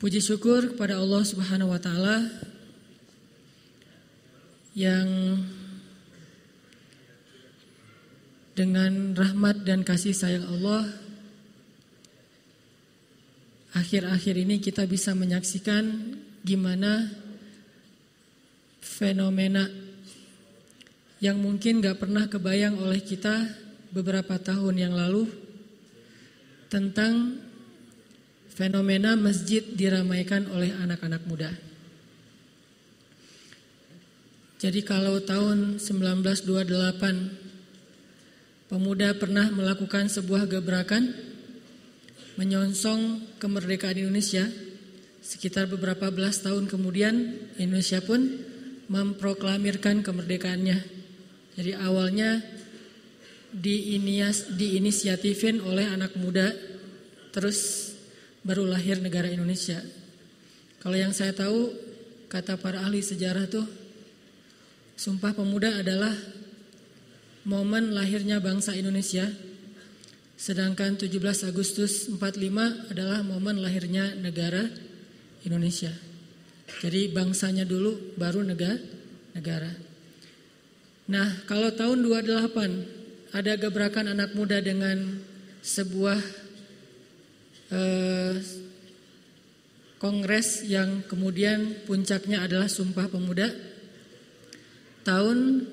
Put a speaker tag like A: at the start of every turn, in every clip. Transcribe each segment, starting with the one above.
A: Puji syukur kepada Allah Subhanahu wa taala yang dengan rahmat dan kasih sayang Allah akhir-akhir ini kita bisa menyaksikan gimana fenomena yang mungkin gak pernah kebayang oleh kita beberapa tahun yang lalu tentang fenomena masjid diramaikan oleh anak-anak muda. Jadi kalau tahun 1928 pemuda pernah melakukan sebuah gebrakan menyongsong kemerdekaan Indonesia, sekitar beberapa belas tahun kemudian Indonesia pun memproklamirkan kemerdekaannya. Jadi awalnya diinisiatifin oleh anak muda terus baru lahir negara Indonesia. Kalau yang saya tahu, kata para ahli sejarah tuh, Sumpah Pemuda adalah momen lahirnya bangsa Indonesia, sedangkan 17 Agustus 45 adalah momen lahirnya negara Indonesia. Jadi bangsanya dulu baru negara negara. Nah, kalau tahun 28 ada gebrakan anak muda dengan sebuah eh, kongres yang kemudian puncaknya adalah Sumpah Pemuda tahun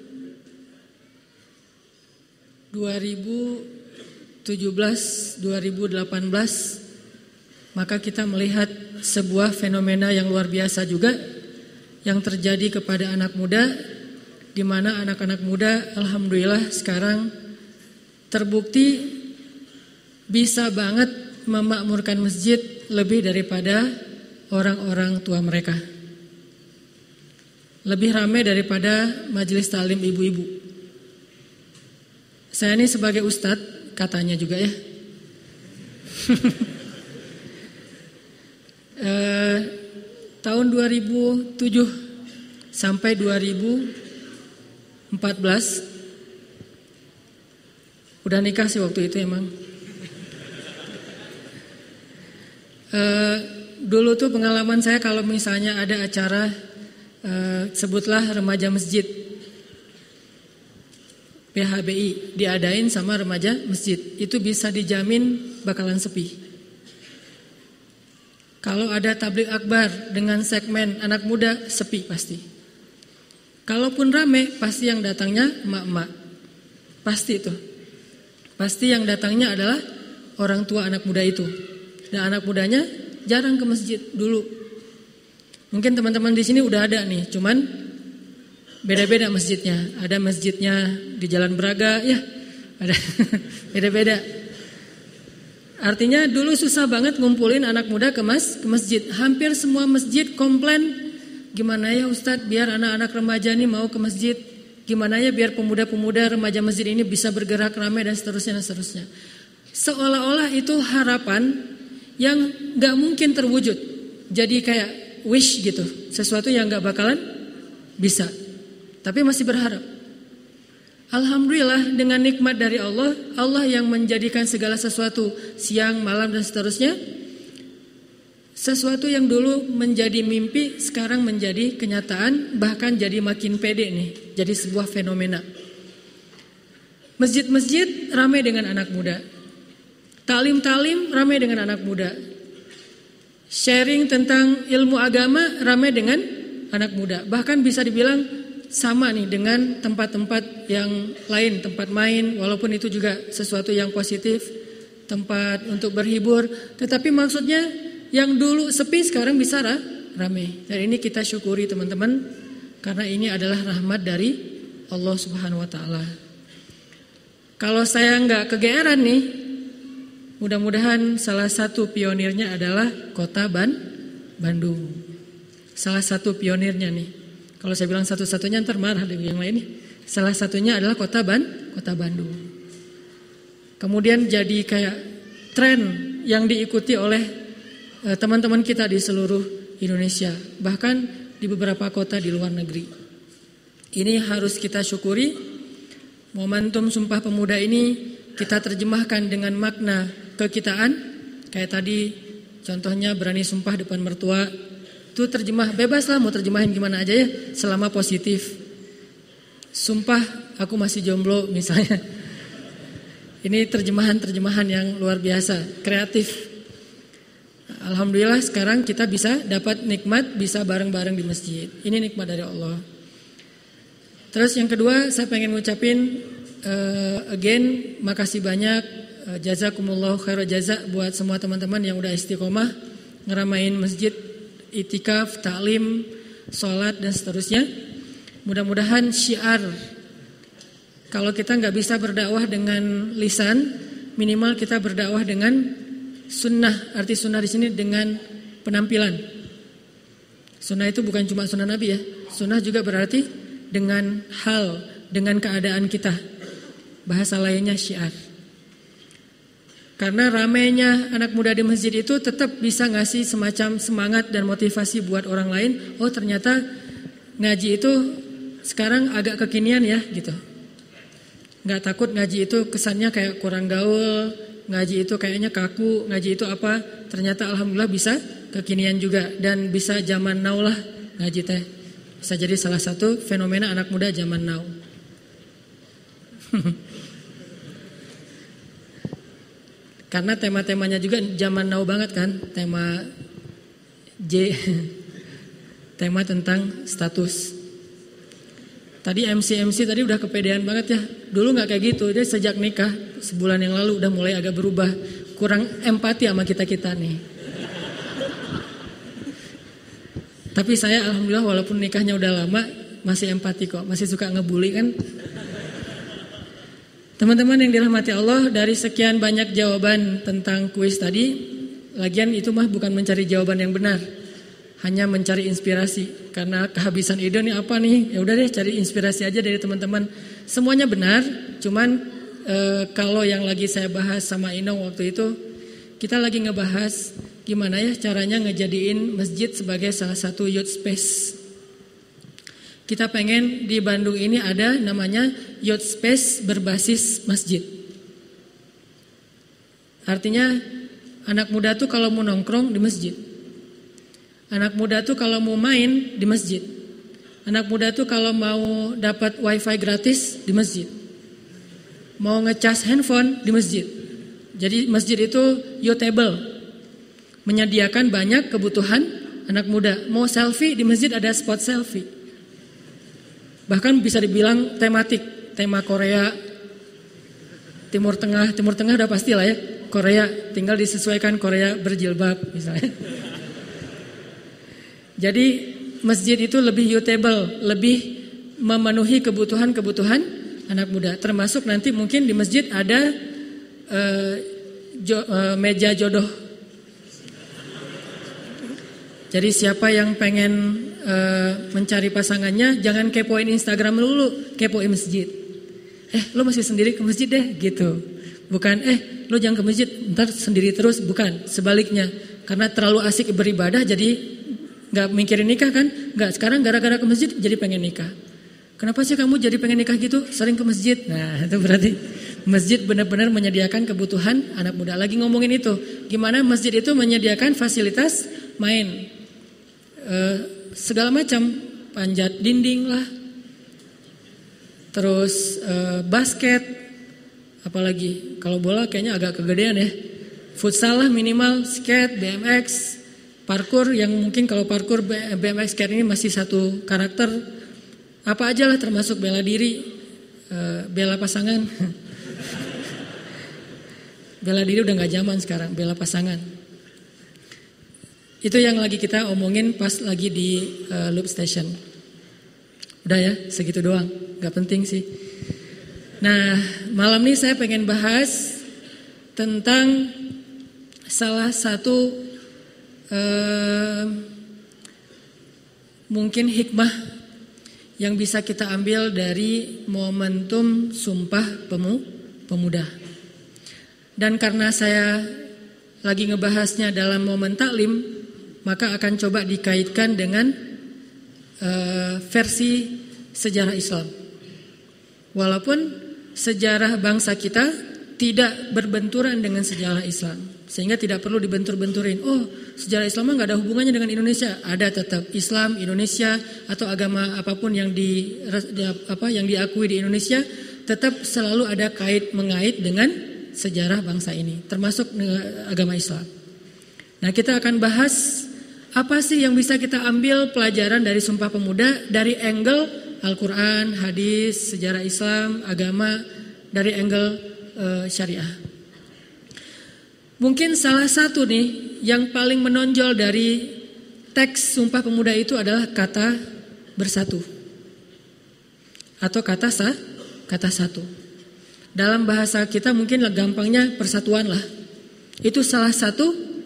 A: 2017 2018 maka kita melihat sebuah fenomena yang luar biasa juga yang terjadi kepada anak muda di mana anak-anak muda alhamdulillah sekarang terbukti bisa banget memakmurkan masjid lebih daripada orang-orang tua mereka. Lebih ramai daripada majelis talim ibu-ibu. Saya ini sebagai ustadz katanya juga ya. eh, tahun 2007 sampai 2014 udah nikah sih waktu itu emang. Uh, dulu tuh pengalaman saya kalau misalnya ada acara uh, sebutlah remaja masjid PHBI diadain sama remaja masjid itu bisa dijamin bakalan sepi. Kalau ada tablik akbar dengan segmen anak muda sepi pasti. Kalaupun rame pasti yang datangnya emak-emak. Pasti itu. Pasti yang datangnya adalah orang tua anak muda itu. Dan anak mudanya jarang ke masjid dulu. Mungkin teman-teman di sini udah ada nih, cuman beda-beda masjidnya. Ada masjidnya di Jalan Braga, ya, ada beda-beda. Artinya dulu susah banget ngumpulin anak muda ke mas ke masjid. Hampir semua masjid komplain gimana ya Ustadz biar anak-anak remaja ini mau ke masjid. Gimana ya biar pemuda-pemuda remaja masjid ini bisa bergerak ramai dan seterusnya dan seterusnya. Seolah-olah itu harapan yang gak mungkin terwujud. Jadi kayak wish gitu, sesuatu yang gak bakalan bisa. Tapi masih berharap. Alhamdulillah dengan nikmat dari Allah, Allah yang menjadikan segala sesuatu siang, malam dan seterusnya. Sesuatu yang dulu menjadi mimpi sekarang menjadi kenyataan bahkan jadi makin pede nih, jadi sebuah fenomena. Masjid-masjid ramai dengan anak muda. Talim-talim ramai dengan anak muda. Sharing tentang ilmu agama ramai dengan anak muda. Bahkan bisa dibilang sama nih dengan tempat-tempat yang lain, tempat main walaupun itu juga sesuatu yang positif, tempat untuk berhibur, tetapi maksudnya yang dulu sepi sekarang bisa ramai. Dan ini kita syukuri teman-teman karena ini adalah rahmat dari Allah Subhanahu wa taala. Kalau saya nggak kegeeran nih, Mudah-mudahan salah satu pionirnya adalah kota Ban Bandung. Salah satu pionirnya nih. Kalau saya bilang satu-satunya ntar marah yang lain. Salah satunya adalah kota Ban, kota Bandung. Kemudian jadi kayak tren yang diikuti oleh eh, teman-teman kita di seluruh Indonesia, bahkan di beberapa kota di luar negeri. Ini harus kita syukuri. Momentum Sumpah Pemuda ini kita terjemahkan dengan makna kekitaan kayak tadi contohnya berani sumpah depan mertua. Itu terjemah bebas lah mau terjemahin gimana aja ya selama positif. Sumpah aku masih jomblo misalnya. Ini terjemahan-terjemahan yang luar biasa, kreatif. Alhamdulillah sekarang kita bisa dapat nikmat bisa bareng-bareng di masjid. Ini nikmat dari Allah. Terus yang kedua saya pengen ngucapin uh, again makasih banyak jazakumullah khairan jaza buat semua teman-teman yang udah istiqomah ngeramain masjid, itikaf, taklim, sholat dan seterusnya. Mudah-mudahan syiar kalau kita nggak bisa berdakwah dengan lisan, minimal kita berdakwah dengan sunnah. Arti sunnah di sini dengan penampilan. Sunnah itu bukan cuma sunnah Nabi ya. Sunnah juga berarti dengan hal, dengan keadaan kita. Bahasa lainnya syiar. Karena ramainya anak muda di masjid itu tetap bisa ngasih semacam semangat dan motivasi buat orang lain. Oh ternyata ngaji itu sekarang agak kekinian ya gitu. Nggak takut ngaji itu kesannya kayak kurang gaul, ngaji itu kayaknya kaku, ngaji itu apa? Ternyata alhamdulillah bisa kekinian juga dan bisa zaman now lah ngaji teh. Bisa jadi salah satu fenomena anak muda zaman now. Karena tema-temanya juga zaman now banget kan, tema J tema tentang status. Tadi MC-MC tadi udah kepedean banget ya. Dulu nggak kayak gitu. Dia sejak nikah sebulan yang lalu udah mulai agak berubah. Kurang empati sama kita-kita nih. Tapi saya alhamdulillah walaupun nikahnya udah lama masih empati kok. Masih suka ngebully kan. Teman-teman yang dirahmati Allah dari sekian banyak jawaban tentang kuis tadi. Lagian itu mah bukan mencari jawaban yang benar hanya mencari inspirasi. Karena kehabisan ide nih apa nih? Ya udah deh cari inspirasi aja dari teman-teman. Semuanya benar cuman e, kalau yang lagi saya bahas sama Inong waktu itu kita lagi ngebahas gimana ya caranya ngejadiin masjid sebagai salah satu youth space kita pengen di Bandung ini ada namanya youth space berbasis masjid artinya anak muda tuh kalau mau nongkrong di masjid Anak muda tuh kalau mau main di masjid. Anak muda tuh kalau mau dapat wifi gratis di masjid. Mau ngecas handphone di masjid. Jadi masjid itu utable. Menyediakan banyak kebutuhan anak muda. Mau selfie di masjid ada spot selfie. Bahkan bisa dibilang tematik. Tema Korea, Timur Tengah. Timur Tengah udah pasti lah ya. Korea tinggal disesuaikan Korea berjilbab misalnya. Jadi masjid itu lebih utable, lebih memenuhi kebutuhan-kebutuhan anak muda. Termasuk nanti mungkin di masjid ada uh, jo, uh, meja jodoh. Jadi siapa yang pengen uh, mencari pasangannya jangan kepoin Instagram dulu, kepoin masjid. Eh, lo masih sendiri ke masjid deh gitu. Bukan eh lo jangan ke masjid, ntar sendiri terus, bukan. Sebaliknya, karena terlalu asik beribadah jadi Gak mikirin nikah kan? Gak, sekarang gara-gara ke masjid jadi pengen nikah. Kenapa sih kamu jadi pengen nikah gitu? Sering ke masjid. Nah itu berarti masjid benar-benar menyediakan kebutuhan anak muda. Lagi ngomongin itu. Gimana masjid itu menyediakan fasilitas main. E, segala macam. Panjat dinding lah. Terus e, basket. Apalagi kalau bola kayaknya agak kegedean ya. Futsal lah minimal, skate, BMX, Parkour yang mungkin kalau parkour BMX Care ini masih satu karakter apa aja lah termasuk bela diri, bela pasangan. bela diri udah nggak zaman sekarang, bela pasangan. Itu yang lagi kita omongin pas lagi di uh, loop station. Udah ya, segitu doang, nggak penting sih. Nah, malam ini saya pengen bahas tentang salah satu eh, mungkin hikmah yang bisa kita ambil dari momentum sumpah pemu, pemuda. Dan karena saya lagi ngebahasnya dalam momen taklim, maka akan coba dikaitkan dengan uh, versi sejarah Islam. Walaupun sejarah bangsa kita tidak berbenturan dengan sejarah Islam. Sehingga tidak perlu dibentur-benturin. Oh, sejarah Islam nggak ada hubungannya dengan Indonesia. Ada tetap Islam Indonesia atau agama apa pun yang di, apa yang diakui di Indonesia tetap selalu ada kait mengait dengan sejarah bangsa ini, termasuk agama Islam. Nah, kita akan bahas apa sih yang bisa kita ambil pelajaran dari Sumpah Pemuda dari angle Al-Quran, hadis, sejarah Islam, agama, dari angle uh, syariah. Mungkin salah satu nih yang paling menonjol dari teks Sumpah Pemuda itu adalah kata bersatu. Atau kata sah, kata satu. Dalam bahasa kita mungkin gampangnya persatuan lah. Itu salah satu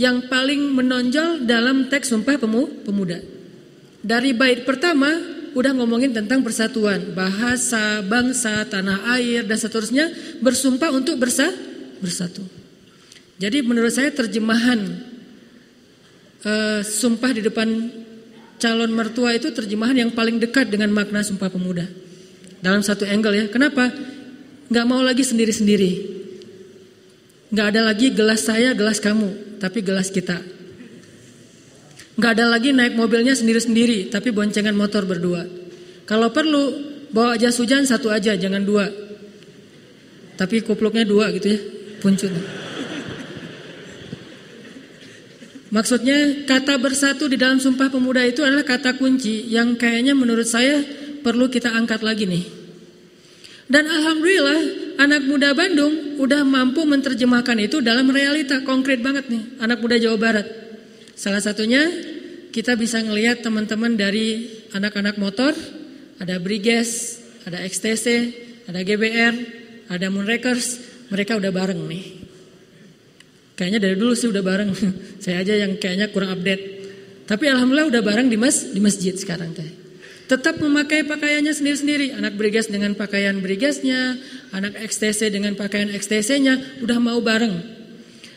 A: yang paling menonjol dalam teks Sumpah Pemuda. Dari bait pertama udah ngomongin tentang persatuan, bahasa, bangsa, tanah air dan seterusnya bersumpah untuk bersa bersatu. Jadi menurut saya terjemahan uh, sumpah di depan calon mertua itu terjemahan yang paling dekat dengan makna sumpah pemuda. Dalam satu angle ya. Kenapa? Gak mau lagi sendiri-sendiri. Gak ada lagi gelas saya, gelas kamu, tapi gelas kita. Gak ada lagi naik mobilnya sendiri-sendiri, tapi boncengan motor berdua. Kalau perlu, bawa jas hujan satu aja, jangan dua. Tapi kupluknya dua gitu ya, puncut. Maksudnya kata bersatu di dalam Sumpah Pemuda itu adalah kata kunci yang kayaknya menurut saya perlu kita angkat lagi nih. Dan alhamdulillah anak muda Bandung udah mampu menerjemahkan itu dalam realita konkret banget nih anak muda Jawa Barat. Salah satunya kita bisa ngelihat teman-teman dari anak-anak motor, ada Briges, ada XTC, ada GBR, ada Moonrakers, mereka udah bareng nih. Kayaknya dari dulu sih udah bareng. Saya aja yang kayaknya kurang update. Tapi alhamdulillah udah bareng di mas di masjid sekarang teh. Tetap memakai pakaiannya sendiri-sendiri. Anak brigas dengan pakaian brigasnya, anak XTC dengan pakaian XTC-nya, udah mau bareng.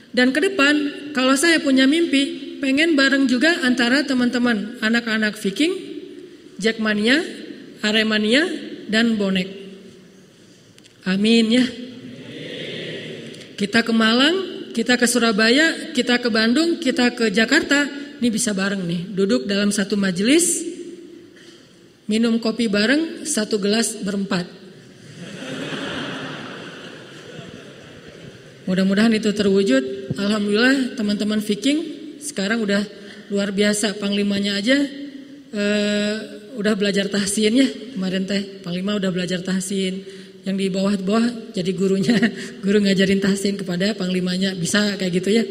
A: Dan ke depan, kalau saya punya mimpi, pengen bareng juga antara teman-teman anak-anak Viking, Jackmania, Aremania, dan Bonek. Amin ya. Kita ke Malang, kita ke Surabaya, kita ke Bandung, kita ke Jakarta, ini bisa bareng nih. Duduk dalam satu majelis, minum kopi bareng, satu gelas berempat. Mudah-mudahan itu terwujud. Alhamdulillah teman-teman Viking sekarang udah luar biasa. Panglimanya aja uh, udah belajar tahsin ya kemarin teh. Panglima udah belajar tahsin yang di bawah-bawah jadi gurunya, guru ngajarin tahsin kepada panglimanya, bisa kayak gitu ya.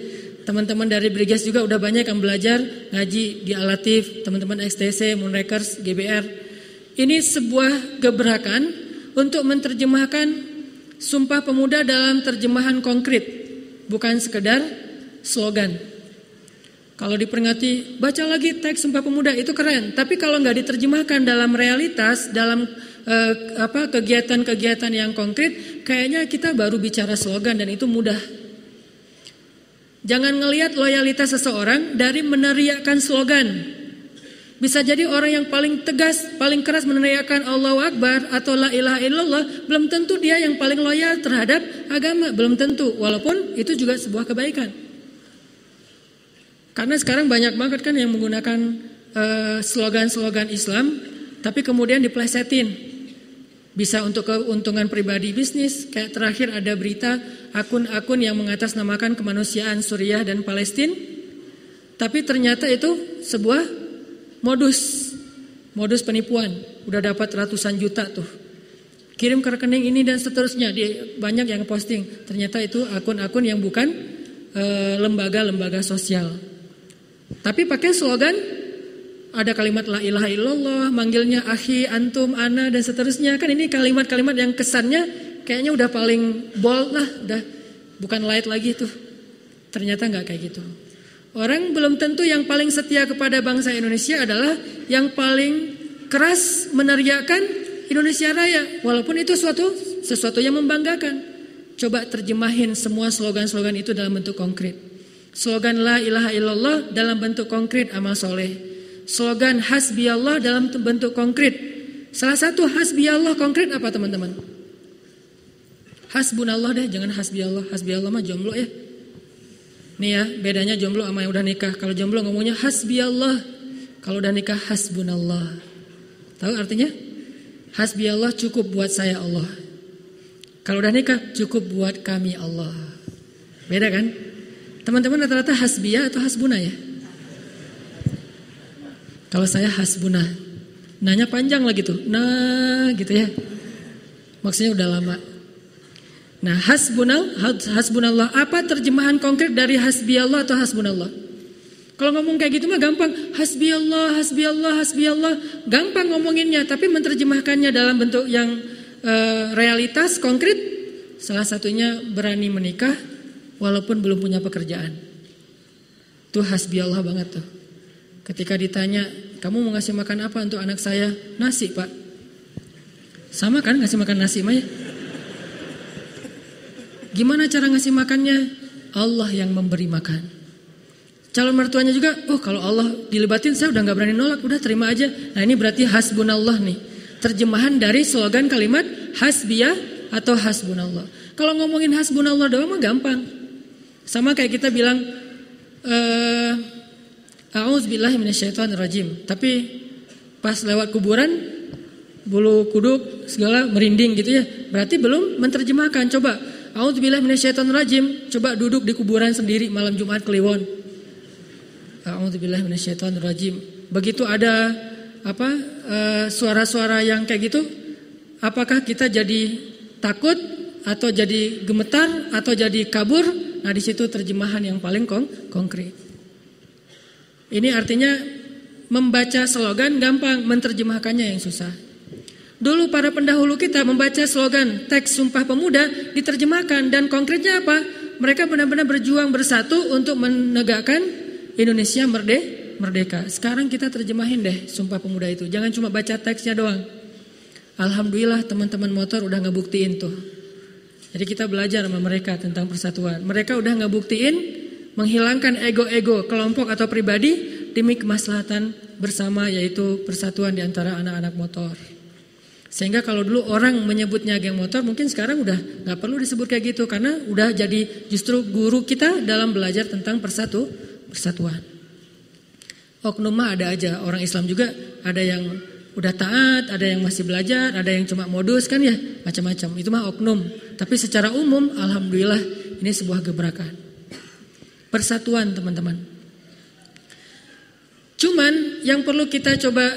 A: Teman-teman dari Brigas juga udah banyak yang belajar ngaji di Alatif, teman-teman XTC, Moonrakers, GBR. Ini sebuah gebrakan untuk menerjemahkan Sumpah Pemuda dalam terjemahan konkret, bukan sekedar slogan. Kalau diperingati, baca lagi teks Sumpah Pemuda itu keren. Tapi kalau nggak diterjemahkan dalam realitas, dalam eh, apa kegiatan-kegiatan yang konkret, kayaknya kita baru bicara slogan dan itu mudah. Jangan ngelihat loyalitas seseorang dari meneriakkan slogan. Bisa jadi orang yang paling tegas, paling keras meneriakkan Allahu Akbar atau La ilaha illallah, belum tentu dia yang paling loyal terhadap agama, belum tentu. Walaupun itu juga sebuah kebaikan. Karena sekarang banyak banget kan yang menggunakan eh, slogan-slogan uh, Islam, tapi kemudian diplesetin bisa untuk keuntungan pribadi bisnis. Kayak terakhir ada berita akun-akun yang mengatasnamakan kemanusiaan Suriah dan Palestina. Tapi ternyata itu sebuah modus. Modus penipuan. Udah dapat ratusan juta tuh. Kirim ke rekening ini dan seterusnya. Dia banyak yang posting. Ternyata itu akun-akun yang bukan eh, lembaga-lembaga sosial. Tapi pakai slogan ada kalimat la ilaha illallah, manggilnya ahi, antum, ana dan seterusnya. Kan ini kalimat-kalimat yang kesannya kayaknya udah paling bold lah, udah bukan light lagi tuh. Ternyata nggak kayak gitu. Orang belum tentu yang paling setia kepada bangsa Indonesia adalah yang paling keras meneriakan Indonesia Raya, walaupun itu suatu sesuatu yang membanggakan. Coba terjemahin semua slogan-slogan itu dalam bentuk konkret. Slogan la ilaha illallah dalam bentuk konkret amal soleh slogan hasbi Allah dalam bentuk konkret. Salah satu hasbi Allah konkret apa teman-teman? Hasbunallah deh, jangan hasbi Allah. Hasbi Allah mah jomblo ya. Nih ya, bedanya jomblo sama yang udah nikah. Kalau jomblo ngomongnya hasbi Allah. Kalau udah nikah hasbunallah. Tahu artinya? Hasbi Allah cukup buat saya Allah. Kalau udah nikah cukup buat kami Allah. Beda kan? Teman-teman rata-rata hasbiya atau hasbuna ya? Kalau saya hasbuna. Nanya panjang lagi tuh. Nah gitu ya. Maksudnya udah lama. Nah, hasbunal, hasbunallah. Apa terjemahan konkret dari hasbi Allah atau hasbunallah? Kalau ngomong kayak gitu mah gampang. Hasbi Allah, hasbi Allah, hasbi Allah. Gampang ngomonginnya, tapi menerjemahkannya dalam bentuk yang uh, realitas konkret. Salah satunya berani menikah walaupun belum punya pekerjaan. Itu hasbi Allah banget tuh. Ketika ditanya, kamu mau ngasih makan apa untuk anak saya? Nasi pak. Sama kan ngasih makan nasi mah ya? Gimana cara ngasih makannya? Allah yang memberi makan. Calon mertuanya juga, oh kalau Allah dilibatin saya udah nggak berani nolak, udah terima aja. Nah ini berarti hasbunallah nih. Terjemahan dari slogan kalimat hasbiyah atau hasbunallah. Kalau ngomongin hasbunallah doang mah gampang. Sama kayak kita bilang eh A'udzubillahi rajim. Tapi pas lewat kuburan bulu kuduk segala merinding gitu ya. Berarti belum menerjemahkan. Coba A'udzubillah rajim. Coba duduk di kuburan sendiri malam Jumat Kliwon. A'udzubillah rajim. Begitu ada apa eh, suara-suara yang kayak gitu, apakah kita jadi takut atau jadi gemetar atau jadi kabur? Nah, di situ terjemahan yang paling kong konkret. Ini artinya membaca slogan gampang, menerjemahkannya yang susah. Dulu para pendahulu kita membaca slogan teks Sumpah Pemuda diterjemahkan dan konkretnya apa? Mereka benar-benar berjuang bersatu untuk menegakkan Indonesia merde, merdeka. Sekarang kita terjemahin deh Sumpah Pemuda itu. Jangan cuma baca teksnya doang. Alhamdulillah teman-teman motor udah ngebuktiin tuh. Jadi kita belajar sama mereka tentang persatuan. Mereka udah ngebuktiin menghilangkan ego-ego kelompok atau pribadi demi kemaslahatan bersama yaitu persatuan di antara anak-anak motor. Sehingga kalau dulu orang menyebutnya geng motor mungkin sekarang udah nggak perlu disebut kayak gitu karena udah jadi justru guru kita dalam belajar tentang persatu persatuan. Oknum mah ada aja orang Islam juga ada yang udah taat, ada yang masih belajar, ada yang cuma modus kan ya macam-macam. Itu mah oknum. Tapi secara umum alhamdulillah ini sebuah gebrakan. Persatuan teman-teman. Cuman yang perlu kita coba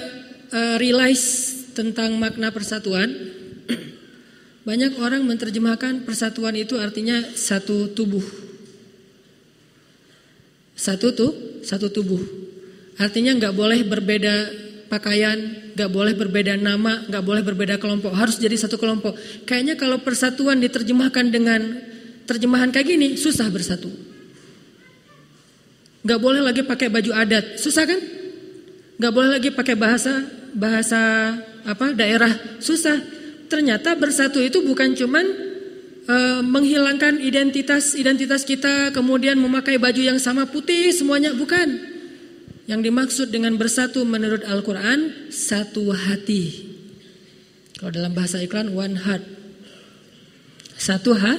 A: uh, realize tentang makna persatuan, banyak orang menerjemahkan persatuan itu artinya satu tubuh. Satu tuh, satu tubuh. Artinya nggak boleh berbeda pakaian, nggak boleh berbeda nama, nggak boleh berbeda kelompok, harus jadi satu kelompok. Kayaknya kalau persatuan diterjemahkan dengan terjemahan kayak gini, susah bersatu. Nggak boleh lagi pakai baju adat, susah kan? Nggak boleh lagi pakai bahasa bahasa apa daerah susah. Ternyata bersatu itu bukan cuman uh, menghilangkan identitas identitas kita kemudian memakai baju yang sama putih semuanya bukan. Yang dimaksud dengan bersatu menurut Al-Qur'an satu hati. Kalau dalam bahasa iklan one heart. Satu ha,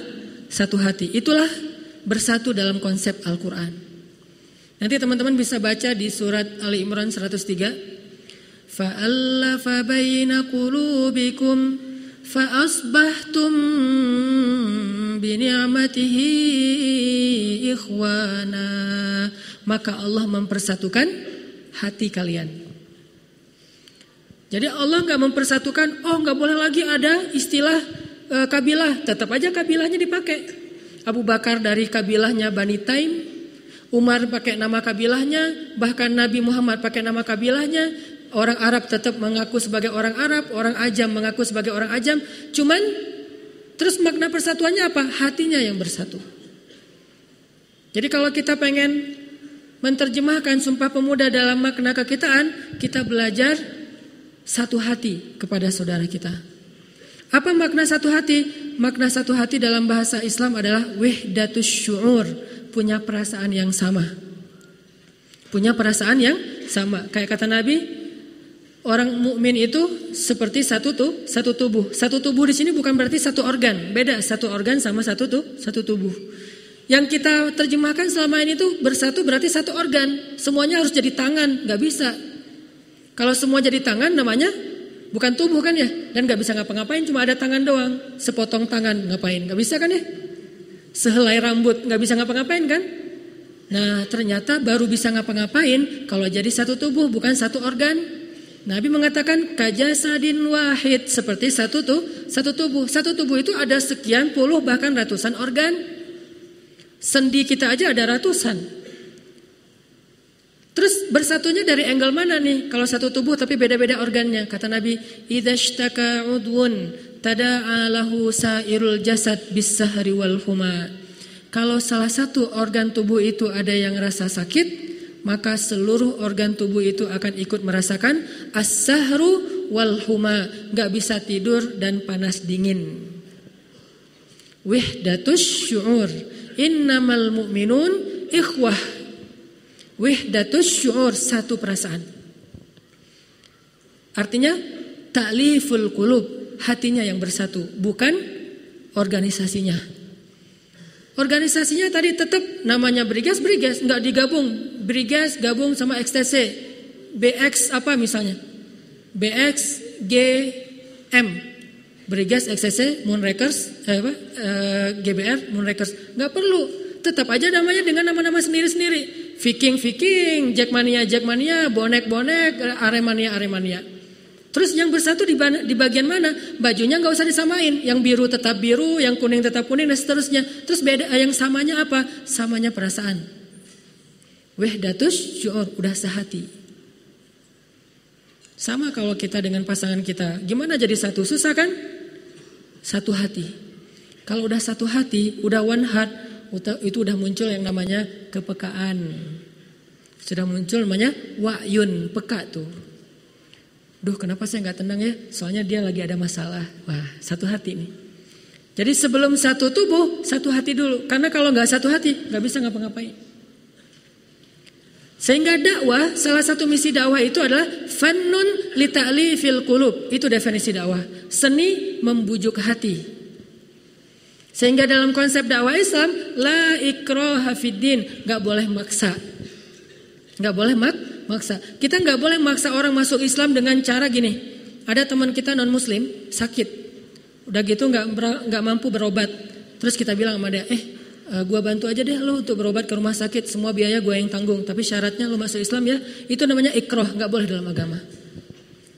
A: satu hati. Itulah bersatu dalam konsep Al-Qur'an. Nanti teman-teman bisa baca di surat Ali Imran 103 فألف بين قلوبكم فأصبحتم بنعمته إخوانا maka Allah mempersatukan hati kalian. Jadi Allah nggak mempersatukan, oh nggak boleh lagi ada istilah e, kabilah, tetap aja kabilahnya dipakai. Abu Bakar dari kabilahnya Bani Taim, Umar pakai nama kabilahnya, bahkan Nabi Muhammad pakai nama kabilahnya, Orang Arab tetap mengaku sebagai orang Arab, orang Ajam mengaku sebagai orang Ajam. Cuman terus makna persatuannya apa? Hatinya yang bersatu. Jadi kalau kita pengen menerjemahkan Sumpah Pemuda dalam makna kekitaan, kita belajar satu hati kepada saudara kita. Apa makna satu hati? Makna satu hati dalam bahasa Islam adalah wahdatus syu'ur, punya perasaan yang sama. Punya perasaan yang sama. Kayak kata Nabi, Orang mukmin itu seperti satu tuh, satu tubuh. Satu tubuh di sini bukan berarti satu organ, beda satu organ sama satu tuh, satu tubuh. Yang kita terjemahkan selama ini tuh bersatu berarti satu organ. Semuanya harus jadi tangan, nggak bisa. Kalau semua jadi tangan namanya bukan tubuh kan ya? Dan nggak bisa ngapa-ngapain, cuma ada tangan doang. Sepotong tangan ngapain? Nggak bisa kan ya? Sehelai rambut nggak bisa ngapa-ngapain kan? Nah ternyata baru bisa ngapa-ngapain kalau jadi satu tubuh bukan satu organ. Nabi mengatakan kajasadin wahid seperti satu tuh satu tubuh. Satu tubuh itu ada sekian puluh bahkan ratusan organ. Sendi kita aja ada ratusan. Terus bersatunya dari angle mana nih? Kalau satu tubuh tapi beda-beda organnya. Kata Nabi, "Idzashtaka udwun tada'a lahu sa'irul jasad bis-sahri wal huma." Kalau salah satu organ tubuh itu ada yang rasa sakit, maka seluruh organ tubuh itu akan ikut merasakan as-sahru wal huma, nggak bisa tidur dan panas dingin. Wihdatus syu'ur. Innamal mu'minun ikhwah. Wihdatus syu'ur satu perasaan. Artinya takliful kulub, hatinya yang bersatu, bukan organisasinya. Organisasinya tadi tetap namanya Brigas Brigas nggak digabung. Brigas gabung sama XTC. BX apa misalnya? BX GM. Brigas XTC Moonrakers eh, apa? Eh, GBR Moonrakers nggak perlu. Tetap aja namanya dengan nama-nama sendiri-sendiri. Viking Viking, Jackmania Jackmania, bonek bonek, Aremania Aremania. Terus yang bersatu di, di bagian mana? Bajunya nggak usah disamain. Yang biru tetap biru, yang kuning tetap kuning dan seterusnya. Terus beda yang samanya apa? Samanya perasaan. Wehdatus syu'ur, udah sehati. Sama kalau kita dengan pasangan kita. Gimana jadi satu? Susah kan? Satu hati. Kalau udah satu hati, udah one heart, itu udah muncul yang namanya kepekaan. Sudah muncul namanya wa'yun, peka tuh. Duh kenapa saya nggak tenang ya? Soalnya dia lagi ada masalah. Wah satu hati nih. Jadi sebelum satu tubuh, satu hati dulu. Karena kalau nggak satu hati, nggak bisa ngapa-ngapain. Sehingga dakwah, salah satu misi dakwah itu adalah fannun lita'li fil kulub. Itu definisi dakwah. Seni membujuk hati. Sehingga dalam konsep dakwah Islam, la ikroha hafidin, nggak boleh maksa. Nggak boleh mak maksa. Kita nggak boleh maksa orang masuk Islam dengan cara gini. Ada teman kita non Muslim sakit, udah gitu nggak nggak mampu berobat. Terus kita bilang sama dia, eh uh, gua bantu aja deh lo untuk berobat ke rumah sakit, semua biaya gua yang tanggung. Tapi syaratnya lo masuk Islam ya, itu namanya ikroh, nggak boleh dalam agama.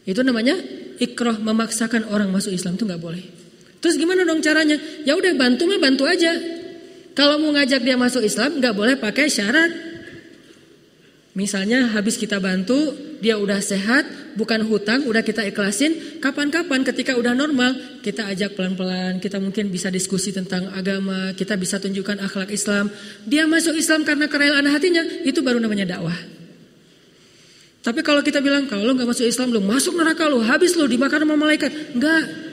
A: Itu namanya ikroh memaksakan orang masuk Islam itu nggak boleh. Terus gimana dong caranya? Ya udah bantu mah bantu aja. Kalau mau ngajak dia masuk Islam nggak boleh pakai syarat. Misalnya habis kita bantu, dia udah sehat, bukan hutang, udah kita ikhlasin. Kapan-kapan ketika udah normal, kita ajak pelan-pelan, kita mungkin bisa diskusi tentang agama, kita bisa tunjukkan akhlak Islam. Dia masuk Islam karena kerelaan hatinya, itu baru namanya dakwah. Tapi kalau kita bilang, kalau lo gak masuk Islam, lo masuk neraka lo, habis lo dimakan sama malaikat. Enggak.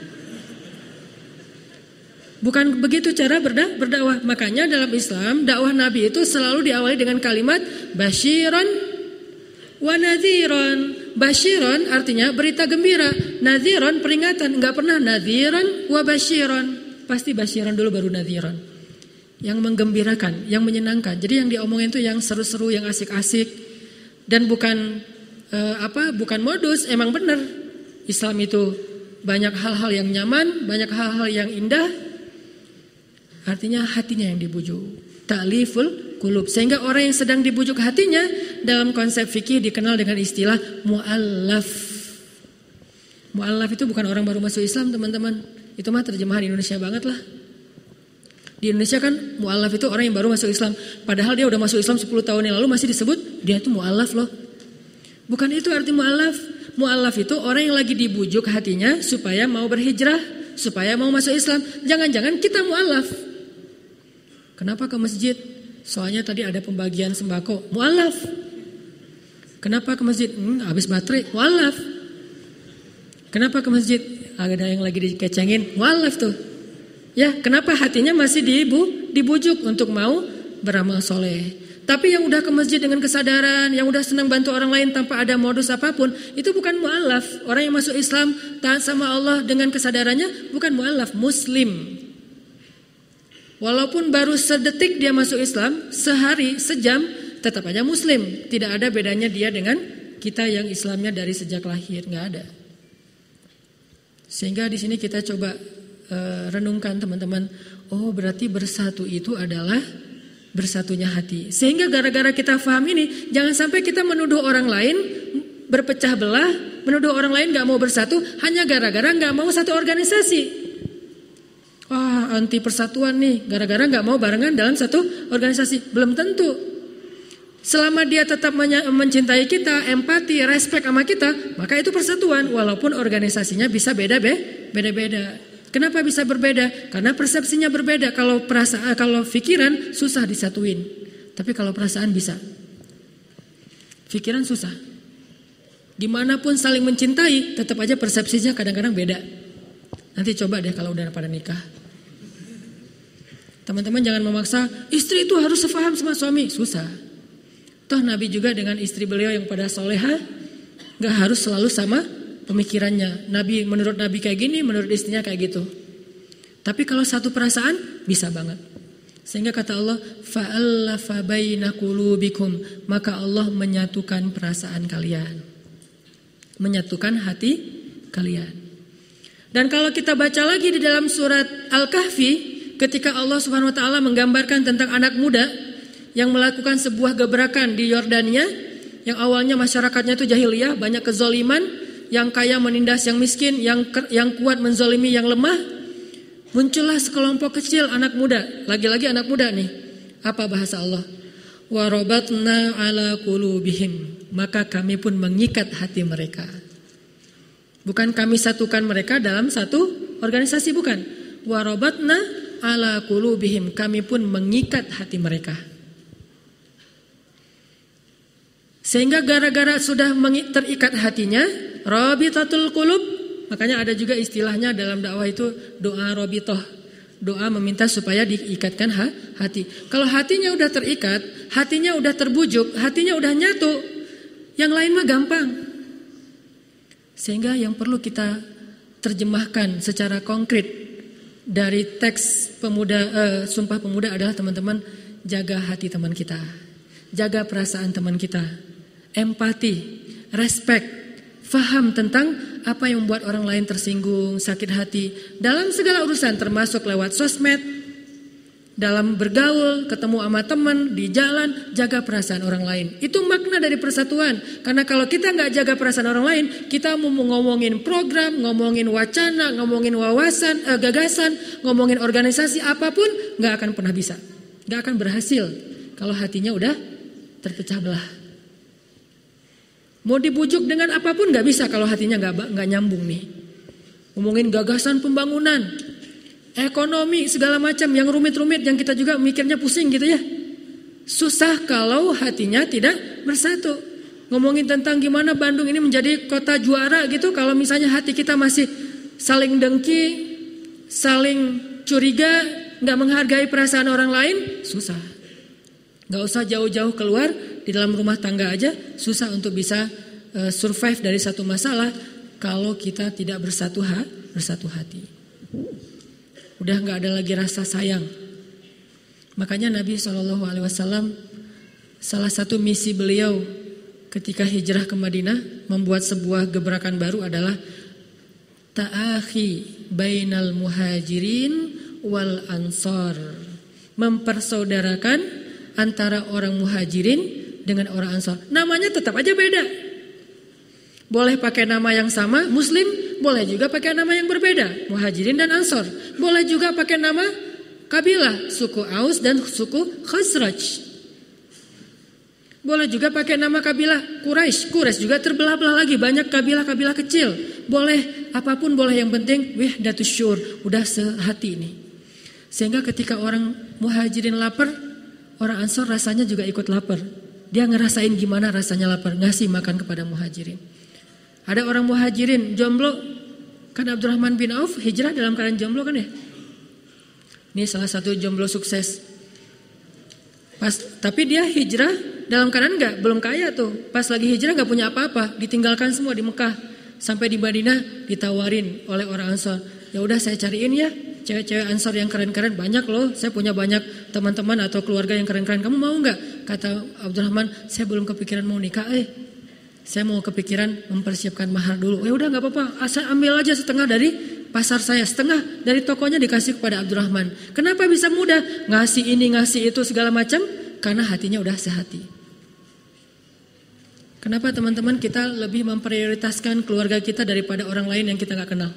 A: Bukan begitu cara berda berdakwah. Makanya dalam Islam dakwah Nabi itu selalu diawali dengan kalimat basyiran wa. Basyiran artinya berita gembira, nadhiran peringatan. Enggak pernah nadhiran wa basyiran. Pasti basyiran dulu baru nadhiran. Yang menggembirakan, yang menyenangkan. Jadi yang diomongin itu yang seru-seru, yang asik-asik dan bukan uh, apa? Bukan modus, emang benar. Islam itu banyak hal-hal yang nyaman, banyak hal-hal yang indah, Artinya hatinya yang dibujuk. Ta'liful kulub. Sehingga orang yang sedang dibujuk hatinya dalam konsep fikih dikenal dengan istilah mu'allaf. Mu'allaf itu bukan orang baru masuk Islam teman-teman. Itu mah terjemahan Indonesia banget lah. Di Indonesia kan mu'allaf itu orang yang baru masuk Islam. Padahal dia udah masuk Islam 10 tahun yang lalu masih disebut dia itu mu'allaf loh. Bukan itu arti mu'allaf. Mu'allaf itu orang yang lagi dibujuk hatinya supaya mau berhijrah, supaya mau masuk Islam. Jangan-jangan kita mu'allaf. Kenapa ke masjid? Soalnya tadi ada pembagian sembako. Mu'alaf. Kenapa ke masjid? Hmm, habis baterai. Mu'alaf. Kenapa ke masjid? Ada yang lagi dikecengin. Mu'alaf tuh. Ya, kenapa hatinya masih dibu, dibujuk untuk mau beramal soleh. Tapi yang udah ke masjid dengan kesadaran, yang udah senang bantu orang lain tanpa ada modus apa pun, itu bukan mu'alaf. Orang yang masuk Islam, taat sama Allah dengan kesadarannya, bukan mu'alaf, muslim. Walaupun baru sedetik dia masuk Islam, sehari, sejam, tetap aja Muslim. Tidak ada bedanya dia dengan kita yang Islamnya dari sejak lahir, nggak ada. Sehingga di sini kita coba uh, renungkan teman-teman. Oh berarti bersatu itu adalah bersatunya hati. Sehingga gara-gara kita paham ini, jangan sampai kita menuduh orang lain berpecah belah, menuduh orang lain nggak mau bersatu hanya gara-gara nggak mau satu organisasi. Wah anti persatuan nih, gara-gara nggak mau barengan dalam satu organisasi. Belum tentu. Selama dia tetap mencintai kita, empati, respect sama kita, maka itu persatuan. Walaupun organisasinya bisa beda be, beda-beda. Kenapa bisa berbeda? Karena persepsinya berbeda. Kalau perasaan, kalau pikiran susah disatuin. Tapi kalau perasaan bisa. Pikiran susah. Di mana pun saling mencintai, tetap aja persepsinya kadang-kadang beda. Nanti coba deh kalau udah pada nikah. Teman-teman jangan memaksa istri itu harus sefaham sama suami. Susah. Toh Nabi juga dengan istri beliau yang pada soleha gak harus selalu sama pemikirannya. Nabi menurut Nabi kayak gini, menurut istrinya kayak gitu. Tapi kalau satu perasaan bisa banget. Sehingga kata Allah, maka Allah menyatukan perasaan kalian. Menyatukan hati kalian. Dan kalau kita baca lagi di dalam surat Al-Kahfi, ketika Allah Subhanahu wa taala menggambarkan tentang anak muda yang melakukan sebuah gebrakan di Yordania, yang awalnya masyarakatnya itu jahiliyah, banyak kezoliman, yang kaya menindas yang miskin, yang yang kuat menzolimi yang lemah, muncullah sekelompok kecil anak muda, lagi-lagi anak muda nih. Apa bahasa Allah? Warobatna ala kulubihim. Maka kami pun mengikat hati mereka. Bukan kami satukan mereka dalam satu organisasi bukan. Warobatna ala kulubihim. Kami pun mengikat hati mereka. Sehingga gara-gara sudah terikat hatinya, robitatul kulub, makanya ada juga istilahnya dalam dakwah itu doa robitoh. Doa meminta supaya diikatkan hati. Kalau hatinya udah terikat, hatinya udah terbujuk, hatinya udah nyatu, yang lain mah gampang. Sehingga yang perlu kita terjemahkan secara konkret dari teks pemuda uh, sumpah pemuda adalah teman-teman jaga hati teman kita. Jaga perasaan teman kita. Empati, respect, faham tentang apa yang membuat orang lain tersinggung, sakit hati dalam segala urusan termasuk lewat sosmed, dalam bergaul, ketemu sama teman, di jalan, jaga perasaan orang lain. Itu makna dari persatuan. Karena kalau kita nggak jaga perasaan orang lain, kita mau ngomongin program, ngomongin wacana, ngomongin wawasan, eh, gagasan, ngomongin organisasi apa pun, nggak akan pernah bisa, nggak akan berhasil kalau hatinya udah terpecah belah. Mau dibujuk dengan apa pun nggak bisa kalau hatinya nggak nggak nyambung nih. Ngomongin gagasan pembangunan, ekonomi segala macam yang rumit-rumit yang kita juga mikirnya pusing gitu ya. Susah kalau hatinya tidak bersatu. Ngomongin tentang gimana Bandung ini menjadi kota juara gitu kalau misalnya hati kita masih saling dengki, saling curiga, nggak menghargai perasaan orang lain, susah. Nggak usah jauh-jauh keluar di dalam rumah tangga aja susah untuk bisa uh, survive dari satu masalah kalau kita tidak bersatu ha, bersatu hati. Udah nggak ada lagi rasa sayang. Makanya Nabi Shallallahu Alaihi Wasallam salah satu misi beliau ketika hijrah ke Madinah membuat sebuah gebrakan baru adalah ta'akhi bainal muhajirin wal ansor mempersaudarakan antara orang muhajirin dengan orang ansor namanya tetap aja beda. Boleh pakai nama yang sama muslim boleh juga pakai nama yang berbeda, Muhajirin dan Ansor. Boleh juga pakai nama kabilah, suku Aus dan suku Khazraj. Boleh juga pakai nama kabilah Quraisy. Quraisy juga terbelah-belah lagi, banyak kabilah-kabilah kecil. Boleh apa pun boleh yang penting wih datus syur, udah sehati ini. Sehingga ketika orang Muhajirin lapar, orang Ansor rasanya juga ikut lapar. Dia ngerasain gimana rasanya lapar, ngasih makan kepada Muhajirin. Ada orang muhajirin jomblo kan Abdurrahman bin Auf hijrah dalam keadaan jomblo kan ya? Ini salah satu jomblo sukses. Pas tapi dia hijrah dalam keadaan enggak belum kaya tuh. Pas lagi hijrah nggak punya apa-apa, ditinggalkan semua di Mekah. Sampai di Madinah ditawarin oleh orang Ansor. Ya udah saya cariin ya cewek-cewek ansor yang keren-keren banyak loh. Saya punya banyak teman-teman atau keluarga yang keren-keren. Kamu mau nggak? Kata Abdurrahman, saya belum kepikiran mau nikah. Eh, saya mau kepikiran mempersiapkan mahar dulu. Ya udah nggak apa-apa. Saya ambil aja setengah dari pasar saya, setengah dari tokonya dikasih kepada Abdurrahman. Kenapa bisa mudah? Ngasih ini, ngasih itu segala macam karena hatinya udah sehati. Kenapa teman-teman kita lebih memprioritaskan keluarga kita daripada orang lain yang kita nggak kenal?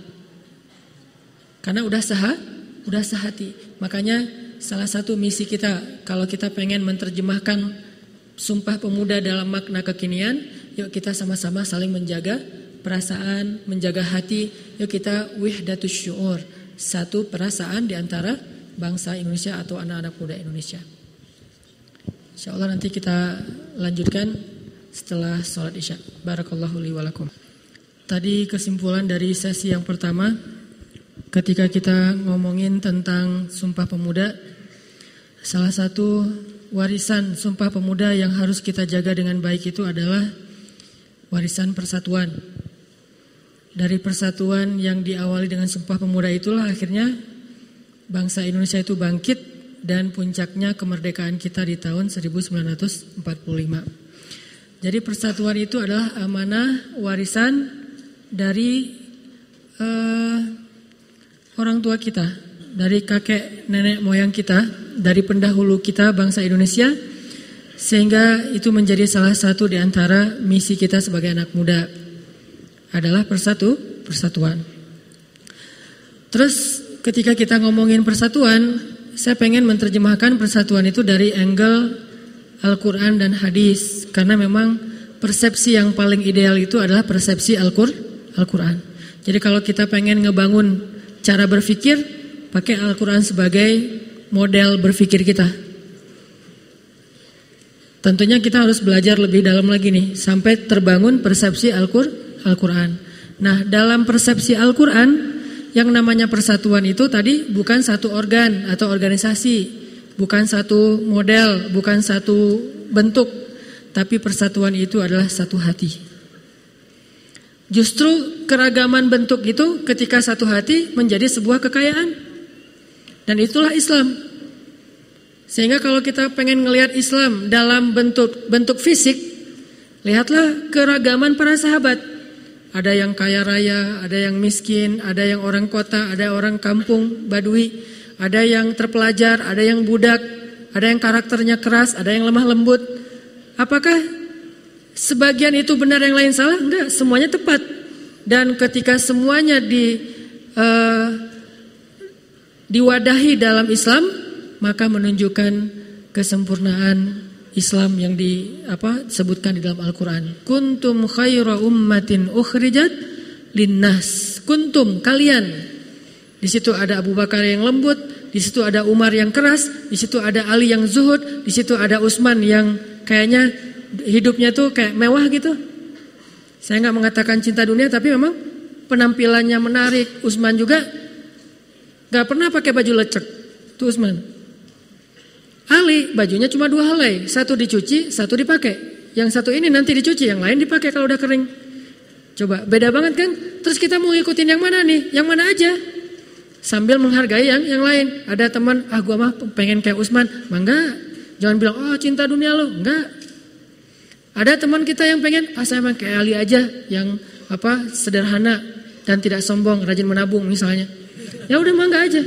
A: Karena udah sah, udah sehati. Makanya salah satu misi kita kalau kita pengen menerjemahkan sumpah pemuda dalam makna kekinian, yuk kita sama-sama saling menjaga perasaan, menjaga hati. Yuk kita wihdatus syuur, satu perasaan di antara bangsa Indonesia atau anak-anak muda Indonesia. Insya Allah nanti kita lanjutkan setelah sholat isya. Barakallahu li walakum. Tadi kesimpulan dari sesi yang pertama ketika kita ngomongin tentang Sumpah Pemuda, salah satu warisan Sumpah Pemuda yang harus kita jaga dengan baik itu adalah warisan persatuan. Dari persatuan yang diawali dengan Sumpah Pemuda itulah akhirnya bangsa Indonesia itu bangkit dan puncaknya kemerdekaan kita di tahun 1945. Jadi persatuan itu adalah amanah warisan dari uh, orang tua kita, dari kakek nenek moyang kita, dari pendahulu kita bangsa Indonesia, sehingga itu menjadi salah satu di antara misi kita sebagai anak muda adalah persatu persatuan. Terus ketika kita ngomongin persatuan, saya pengen menerjemahkan persatuan itu dari angle Al-Quran dan hadis karena memang persepsi yang paling ideal itu adalah persepsi Al-Quran. Jadi kalau kita pengen ngebangun cara berpikir, pakai Al-Quran sebagai model berpikir kita. Tentunya kita harus belajar lebih dalam lagi nih sampai terbangun persepsi Al-Quran. Nah, dalam persepsi Al-Quran yang namanya persatuan itu tadi bukan satu organ atau organisasi, bukan satu model, bukan satu bentuk, tapi persatuan itu adalah satu hati. Justru keragaman bentuk itu ketika satu hati menjadi sebuah kekayaan. Dan itulah Islam. Sehingga kalau kita pengen ngelihat Islam dalam bentuk bentuk fisik, lihatlah keragaman para sahabat. Ada yang kaya raya, ada yang miskin, ada yang orang kota, ada orang kampung, badui, ada yang terpelajar, ada yang budak, ada yang karakternya keras, ada yang lemah lembut. Apakah sebagian itu benar yang lain salah? Enggak, semuanya tepat. Dan ketika semuanya di uh, diwadahi dalam Islam, maka menunjukkan kesempurnaan Islam yang di apa sebutkan di dalam Al-Qur'an. Kuntum khaira ummatin ukhrijat linnas. Kuntum kalian. Di situ ada Abu Bakar yang lembut, di situ ada Umar yang keras, di situ ada Ali yang zuhud, di situ ada Utsman yang kayaknya hidupnya tuh kayak mewah gitu. Saya nggak mengatakan cinta dunia tapi memang penampilannya menarik. Utsman juga nggak pernah pakai baju lecek. Tuh Utsman. Ali bajunya cuma dua helai, satu dicuci, satu dipakai. Yang satu ini nanti dicuci, yang lain dipakai kalau udah kering. Coba beda banget kan? Terus kita mau ngikutin yang mana nih? Yang mana aja? Sambil menghargai yang yang lain. Ada teman, ah gua mah pengen kayak Usman, mangga. Jangan bilang, oh cinta dunia lo, enggak. Ada teman kita yang pengen, ah saya kayak Ali aja, yang apa sederhana dan tidak sombong, rajin menabung misalnya. Ya udah mangga aja.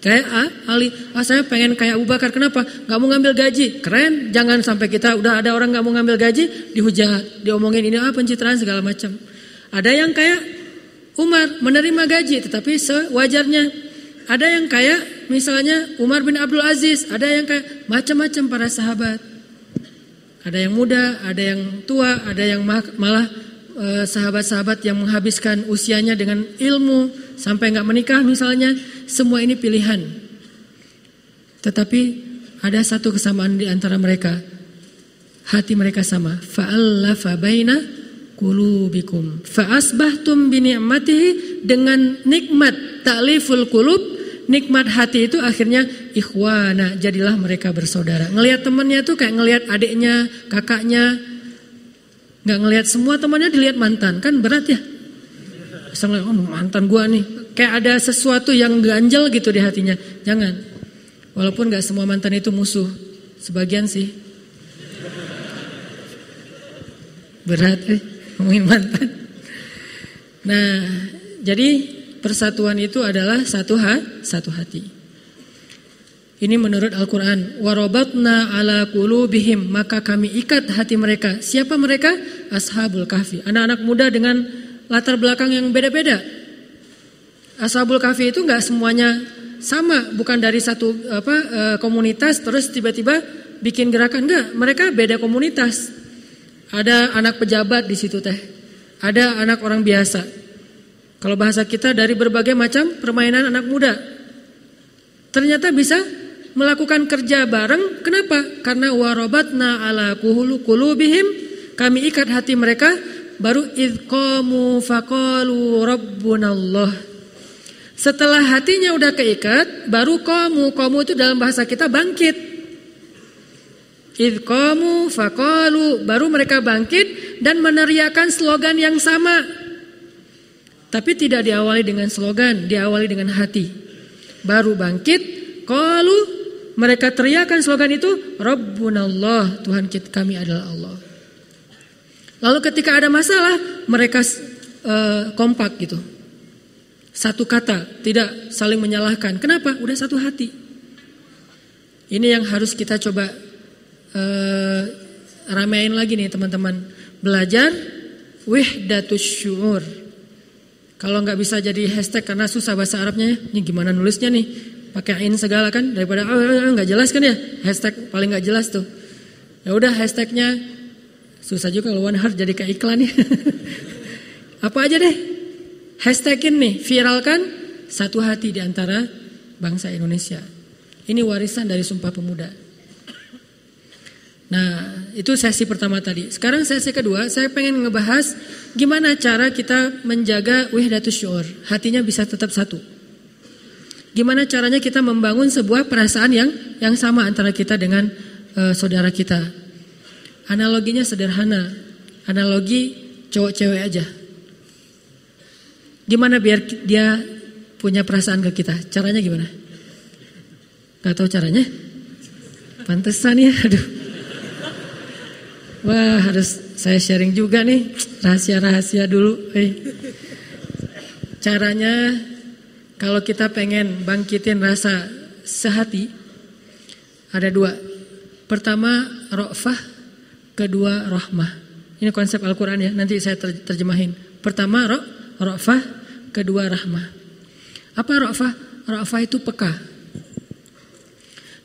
A: Kayak ah, Ali, ah saya pengen kayak Abu Bakar. Kenapa? Gak mau ngambil gaji. Keren. Jangan sampai kita udah ada orang gak mau ngambil gaji, dihujat, diomongin ini ah pencitraan segala macam. Ada yang kayak Umar menerima gaji, tetapi sewajarnya. Ada yang kayak misalnya Umar bin Abdul Aziz. Ada yang kayak macam-macam para sahabat. Ada yang muda, ada yang tua, ada yang malah eh, sahabat-sahabat yang menghabiskan usianya dengan ilmu sampai nggak menikah misalnya semua ini pilihan. Tetapi ada satu kesamaan di antara mereka. Hati mereka sama. Fa'allafa baina qulubikum. Fa'asbahtum bi ni'matihi dengan nikmat ta'liful qulub, nikmat hati itu akhirnya ikhwana, jadilah mereka bersaudara. Ngelihat temannya tuh kayak ngelihat adiknya, kakaknya. Nggak ngelihat semua temannya dilihat mantan, kan berat ya. Misalnya, oh, mantan gua nih, kayak ada sesuatu yang ganjel gitu di hatinya. Jangan. Walaupun nggak semua mantan itu musuh, sebagian sih. Berat eh, ngomongin mantan. Nah, jadi persatuan itu adalah satu hati, satu hati. Ini menurut Al-Quran. Warobatna ala kulubihim. Maka kami ikat hati mereka. Siapa mereka? Ashabul kahfi. Anak-anak muda dengan latar belakang yang beda-beda. Ashabul kahfi itu nggak semuanya sama. Bukan dari satu apa eh, komunitas terus tiba-tiba bikin gerakan. Enggak, mereka beda komunitas. Ada anak pejabat di situ teh. Ada anak orang biasa. Kalau bahasa kita dari berbagai macam permainan anak muda. Ternyata bisa melakukan kerja bareng. Kenapa? Karena warobatna ala kuhulu kulubihim. Kami ikat hati mereka. Baru idqamu faqalu rabbunallah. Setelah hatinya udah keikat, baru kamu, kamu itu dalam bahasa kita bangkit. Idqamu faqalu, baru mereka bangkit dan meneriakan slogan yang sama. Tapi tidak diawali dengan slogan, diawali dengan hati. Baru bangkit, qalu mereka teriakan slogan itu, Rabbunallah, Tuhan kita, kami adalah Allah. Lalu ketika ada masalah, mereka uh, kompak gitu. Satu kata, tidak saling menyalahkan. Kenapa? Udah satu hati. Ini yang harus kita coba uh, ramein lagi nih teman-teman. Belajar wihdatus syuur. Kalau nggak bisa jadi hashtag karena susah bahasa Arabnya, ini gimana nulisnya nih? pakai in segala kan daripada oh, nggak jelas kan ya hashtag paling nggak jelas tuh ya udah hashtagnya susah juga kalau one heart jadi kayak iklan ya apa aja deh hashtagin nih viralkan satu hati di antara bangsa Indonesia ini warisan dari Sumpah Pemuda Nah, itu sesi pertama tadi. Sekarang sesi kedua, saya pengen ngebahas gimana cara kita menjaga wihdatus syur. Hatinya bisa tetap satu. Gimana caranya kita membangun sebuah perasaan yang yang sama antara kita dengan uh, saudara kita. Analoginya sederhana. Analogi cowok cewek aja. Gimana biar dia punya perasaan ke kita? Caranya gimana? Gak tahu caranya? Pantesan ya, aduh. Wah, harus saya sharing juga nih rahasia-rahasia dulu. Eh. Caranya kalau kita pengen bangkitin rasa sehati, ada dua. Pertama, rofah, kedua, rahmah. Ini konsep Al-Quran ya, nanti saya terjemahin. Pertama, ro, rofah, kedua, rahmah. Apa rofah? Rofah itu peka.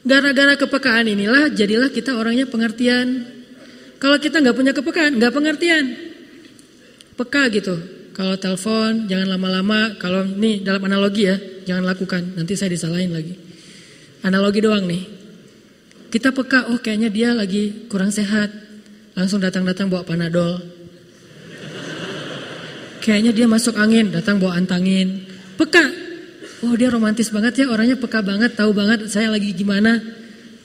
A: Gara-gara kepekaan inilah, jadilah kita orangnya pengertian. Kalau kita nggak punya kepekaan, nggak pengertian. Peka gitu. Kalau telepon jangan lama-lama. Kalau ini dalam analogi ya, jangan lakukan. Nanti saya disalahin lagi. Analogi doang nih. Kita peka, oh kayaknya dia lagi kurang sehat. Langsung datang-datang bawa panadol. Kayaknya dia masuk angin, datang bawa antangin. Peka. Oh dia romantis banget ya, orangnya peka banget, tahu banget saya lagi gimana.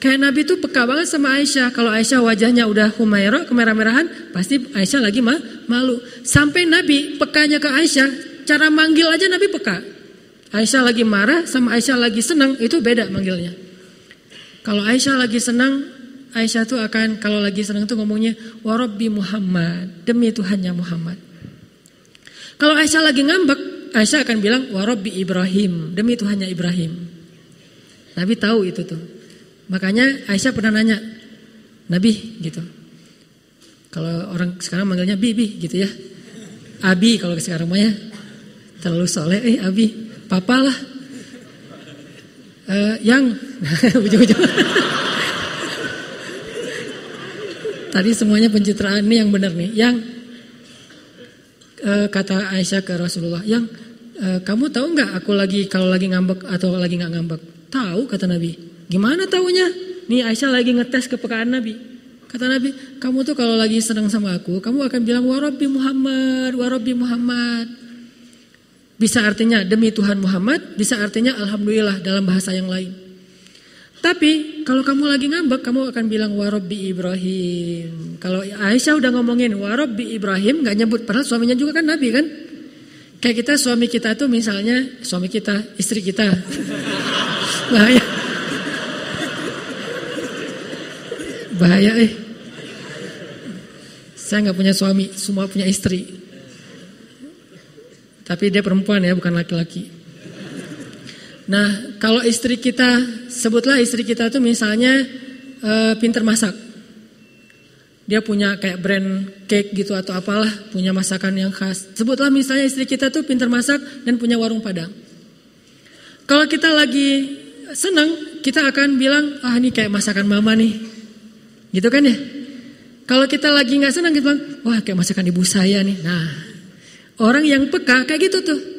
A: Kayak Nabi tuh peka banget sama Aisyah. Kalau Aisyah wajahnya udah humaira, kemerah-merahan, pasti Aisyah lagi mah malu. Sampai Nabi pekanya ke Aisyah, cara manggil aja Nabi peka. Aisyah lagi marah sama Aisyah lagi senang, itu beda manggilnya. Kalau Aisyah lagi senang, Aisyah tuh akan kalau lagi senang tuh ngomongnya warabbi Muhammad, demi Tuhannya Muhammad. Kalau Aisyah lagi ngambek, Aisyah akan bilang warabbi Ibrahim, demi Tuhannya Ibrahim. Nabi tahu itu tuh. Makanya Aisyah pernah nanya, Nabi gitu. Kalau orang sekarang manggilnya Bibi gitu ya. Abi kalau sekarang mah ya. Terlalu soleh, eh Abi, papa lah. Uh, yang, ujung-ujung. Tadi semuanya pencitraan ini yang benar nih. Yang uh, kata Aisyah ke Rasulullah, yang uh, kamu tahu nggak aku lagi kalau lagi ngambek atau lagi nggak ngambek? Tahu kata Nabi. Gimana taunya? Nih Aisyah lagi ngetes kepekaan Nabi. Kata Nabi, kamu tuh kalau lagi senang sama aku, kamu akan bilang warabi Muhammad, warabi Muhammad. Bisa artinya demi Tuhan Muhammad, bisa artinya alhamdulillah dalam bahasa yang lain. Tapi kalau kamu lagi ngambek, kamu akan bilang warabi Ibrahim. Kalau Aisyah udah ngomongin warabi Ibrahim, nggak nyebut padahal suaminya juga kan Nabi kan. Kayak kita suami kita tuh misalnya suami kita, istri kita. Bahaya. Bahaya eh. Saya nggak punya suami, semua punya istri. Tapi dia perempuan ya, bukan laki-laki. Nah, kalau istri kita, sebutlah istri kita tuh misalnya uh, pinter masak. Dia punya kayak brand cake gitu atau apalah, punya masakan yang khas. Sebutlah misalnya istri kita tuh pinter masak dan punya warung padang. Kalau kita lagi senang, kita akan bilang, ah ini kayak masakan mama nih. Gitu kan ya? Kalau kita lagi nggak senang kita bilang, wah kayak masakan ibu saya nih. Nah, orang yang peka kayak gitu tuh.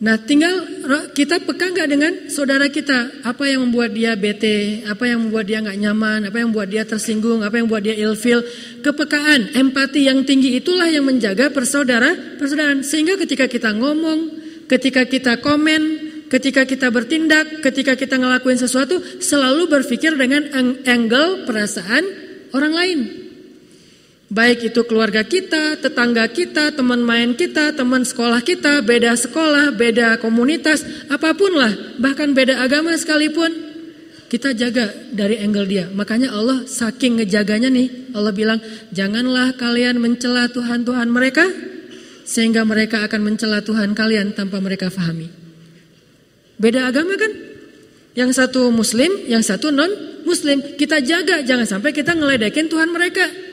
A: Nah, tinggal kita peka nggak dengan saudara kita? Apa yang membuat dia bete? Apa yang membuat dia nggak nyaman? Apa yang membuat dia tersinggung? Apa yang membuat dia ilfil? Kepekaan, empati yang tinggi itulah yang menjaga persaudara, persaudaraan. Sehingga ketika kita ngomong, ketika kita komen, ketika kita bertindak, ketika kita ngelakuin sesuatu, selalu berpikir dengan angle perasaan orang lain. Baik itu keluarga kita, tetangga kita, teman main kita, teman sekolah kita, beda sekolah, beda komunitas, apa pun lah, bahkan beda agama sekalipun, kita jaga dari angle dia. Makanya Allah saking ngejaganya nih, Allah bilang, janganlah kalian mencela Tuhan-Tuhan mereka, sehingga mereka akan mencela Tuhan kalian tanpa mereka fahami. Beda agama kan? Yang satu muslim, yang satu non muslim, kita jaga jangan sampai kita ngeledekin Tuhan mereka.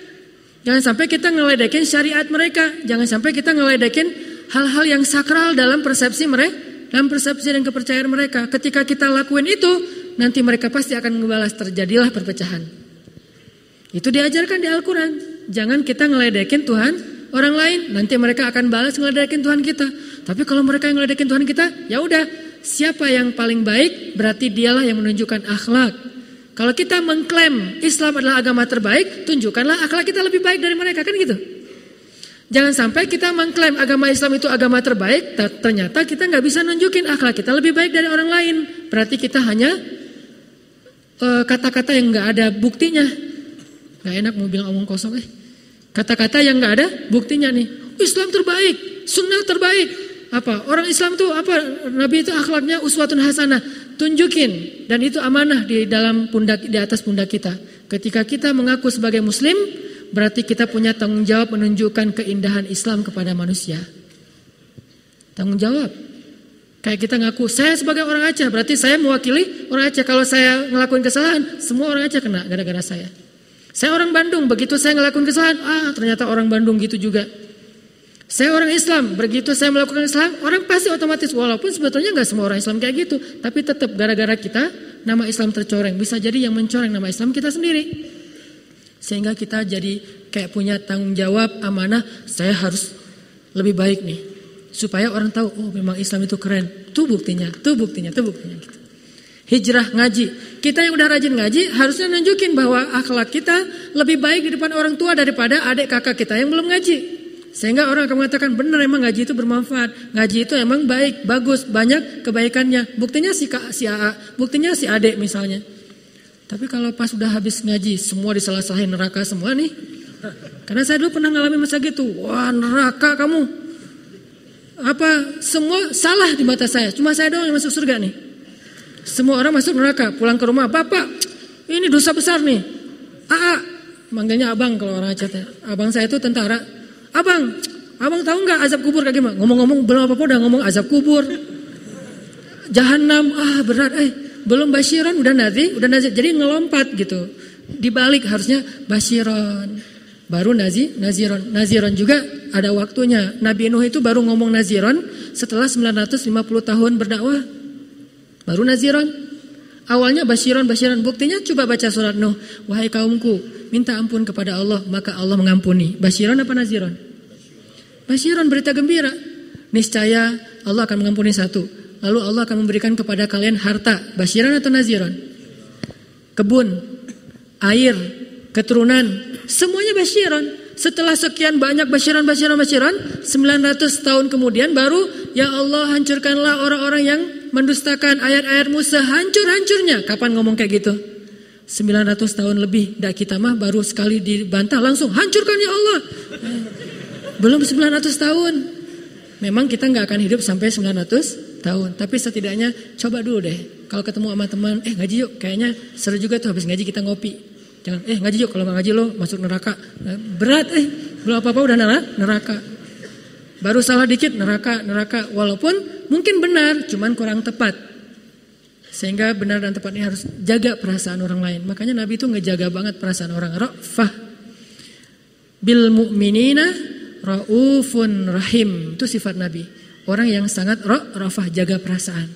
A: Jangan sampai kita ngeledekin syariat mereka, jangan sampai kita ngeledekin hal-hal yang sakral dalam persepsi mereka, dalam persepsi dan kepercayaan mereka. Ketika kita lakuin itu, nanti mereka pasti akan membalas terjadilah perpecahan. Itu diajarkan di Al-Qur'an. Jangan kita ngeledekin Tuhan orang lain, nanti mereka akan balas ngeledekin Tuhan kita. Tapi kalau mereka yang ngeledekin Tuhan kita, ya udah, siapa yang paling baik berarti dialah yang menunjukkan akhlak, kalau kita mengklaim Islam adalah agama terbaik, tunjukkanlah akhlak kita lebih baik dari mereka, kan gitu. Jangan sampai kita mengklaim agama Islam itu agama terbaik, ternyata kita nggak bisa nunjukin akhlak kita lebih baik dari orang lain. Berarti kita hanya eh, kata-kata uh, yang nggak ada buktinya. Gak enak mau bilang omong kosong eh. Kata-kata yang nggak ada buktinya nih. Islam terbaik, sunnah terbaik. Apa? Orang Islam tuh apa? Nabi itu akhlaknya uswatun hasanah tunjukin dan itu amanah di dalam pundak di atas pundak kita. Ketika kita mengaku sebagai muslim, berarti kita punya tanggung jawab menunjukkan keindahan Islam kepada manusia. Tanggung jawab. Kayak kita ngaku, saya sebagai orang Aceh, berarti saya mewakili orang Aceh. Kalau saya ngelakuin kesalahan, semua orang Aceh kena gara-gara saya. Saya orang Bandung, begitu saya ngelakuin kesalahan, ah ternyata orang Bandung gitu juga. Saya orang Islam, begitu saya melakukan Islam, orang pasti otomatis walaupun sebetulnya nggak semua orang Islam kayak gitu, tapi tetap gara-gara kita nama Islam tercoreng. Bisa jadi yang mencoreng nama Islam kita sendiri. Sehingga kita jadi kayak punya tanggung jawab amanah, saya harus lebih baik nih. Supaya orang tahu, oh memang Islam itu keren. Tuh buktinya, tuh buktinya, tuh buktinya gitu. Hijrah ngaji. Kita yang udah rajin ngaji harusnya nunjukin bahwa akhlak kita lebih baik di depan orang tua daripada adik kakak kita yang belum ngaji. Sehingga orang akan mengatakan benar emang ngaji itu bermanfaat. Ngaji itu emang baik, bagus, banyak kebaikannya. Buktinya si Kak, si AA, buktinya si Adek misalnya. Tapi kalau pas sudah habis ngaji, semua disalah-salahin neraka semua nih. Karena saya dulu pernah ngalami masa gitu. Wah neraka kamu. Apa semua salah di mata saya. Cuma saya doang yang masuk surga nih. Semua orang masuk neraka. Pulang ke rumah. Bapak ini dosa besar nih. AA. Manggilnya abang kalau orang Aceh. Abang saya itu tentara. Abang, abang tahu nggak azab kubur kayak gimana? Ngomong-ngomong belum apa-apa udah ngomong azab kubur. Jahanam, ah berat, eh belum basyiron udah nazi, udah nazi. Jadi ngelompat gitu. Dibalik harusnya basyiron. Baru nazi, naziron. Naziron juga ada waktunya. Nabi Nuh itu baru ngomong naziron setelah 950 tahun berdakwah. Baru naziron. Awalnya basyiron. Buktinya coba baca surat Nuh. Wahai kaumku, minta ampun kepada Allah, maka Allah mengampuni. Basyiron apa naziron? Basyiron berita gembira. Niscaya Allah akan mengampuni satu. Lalu Allah akan memberikan kepada kalian harta. Basyiron atau naziron? Kebun, air, keturunan. Semuanya basyiron. Setelah sekian banyak basyiran, basyiran, basyiran, 900 tahun kemudian baru ya Allah hancurkanlah orang-orang yang mendustakan ayat-ayatmu sehancur-hancurnya. Kapan ngomong kayak gitu? 900 tahun lebih, dak kita mah baru sekali dibantah langsung hancurkan ya Allah. Belum 900 tahun. Memang kita nggak akan hidup sampai 900 tahun, tapi setidaknya coba dulu deh. Kalau ketemu sama teman, eh ngaji yuk, kayaknya seru juga tuh habis ngaji kita ngopi. Jangan, eh ngaji yuk, kalau nggak ngaji lo masuk neraka. Berat eh, belum apa-apa udah neraka. Baru salah dikit neraka, neraka. Walaupun mungkin benar, cuman kurang tepat. Sehingga benar dan tepat ini harus jaga perasaan orang lain. Makanya Nabi itu ngejaga banget perasaan orang. Rafah bil mu'minina Raufun rahim itu sifat Nabi. Orang yang sangat rafah jaga perasaan.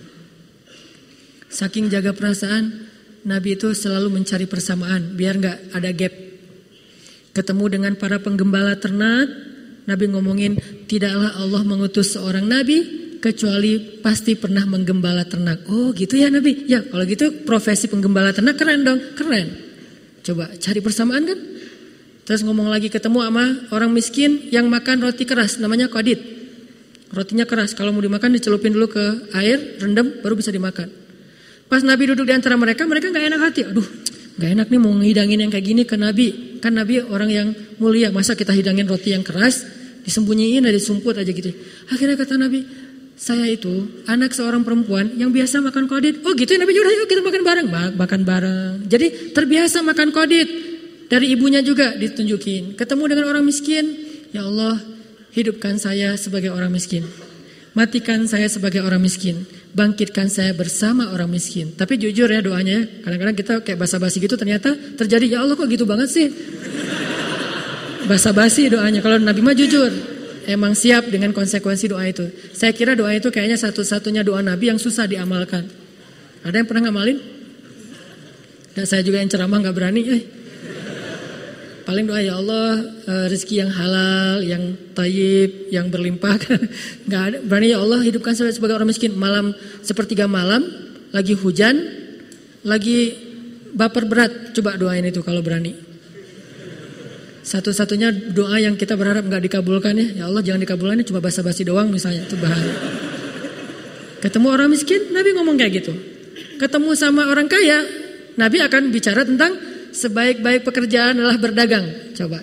A: Saking jaga perasaan, Nabi itu selalu mencari persamaan biar nggak ada gap. Ketemu dengan para penggembala ternak, Nabi ngomongin tidaklah Allah mengutus seorang nabi kecuali pasti pernah menggembala ternak. Oh gitu ya Nabi. Ya kalau gitu profesi penggembala ternak keren dong, keren. Coba cari persamaan kan? Terus ngomong lagi ketemu sama orang miskin yang makan roti keras namanya kodit. Rotinya keras, kalau mau dimakan dicelupin dulu ke air, rendam, baru bisa dimakan. Pas Nabi duduk di antara mereka, mereka nggak enak hati. Aduh, nggak enak nih mau ngidangin yang kayak gini ke Nabi. Kan Nabi orang yang mulia, masa kita hidangin roti yang keras, disembunyiin aja, disumput aja gitu. Akhirnya kata Nabi, saya itu anak seorang perempuan yang biasa makan kodit. Oh gitu ya Nabi, udah yuk kita makan bareng. Makan bareng. Jadi terbiasa makan kodit. Dari ibunya juga ditunjukin. Ketemu dengan orang miskin, ya Allah, hidupkan saya sebagai orang miskin. Matikan saya sebagai orang miskin. Bangkitkan saya bersama orang miskin. Tapi jujur ya doanya, kadang-kadang kita kayak basa-basi gitu ternyata terjadi, ya Allah kok gitu banget sih. Basa-basi doanya. Kalau Nabi mah jujur, emang siap dengan konsekuensi doa itu. Saya kira doa itu kayaknya satu-satunya doa Nabi yang susah diamalkan. Ada yang pernah ngamalin? Dan saya juga yang ceramah nggak berani. Eh, Paling doa ya Allah uh, rezeki yang halal, yang tayyib, yang berlimpah. Gak ada. Berani ya Allah hidupkan saya sebagai orang miskin. Malam sepertiga malam, lagi hujan, lagi baper berat. Coba doain itu kalau berani. Satu-satunya doa yang kita berharap nggak dikabulkan ya. Ya Allah jangan dikabulkan ini cuma basa-basi doang misalnya. Itu bahaya. Ketemu orang miskin, Nabi ngomong kayak gitu. Ketemu sama orang kaya, Nabi akan bicara tentang sebaik-baik pekerjaan adalah berdagang. Coba.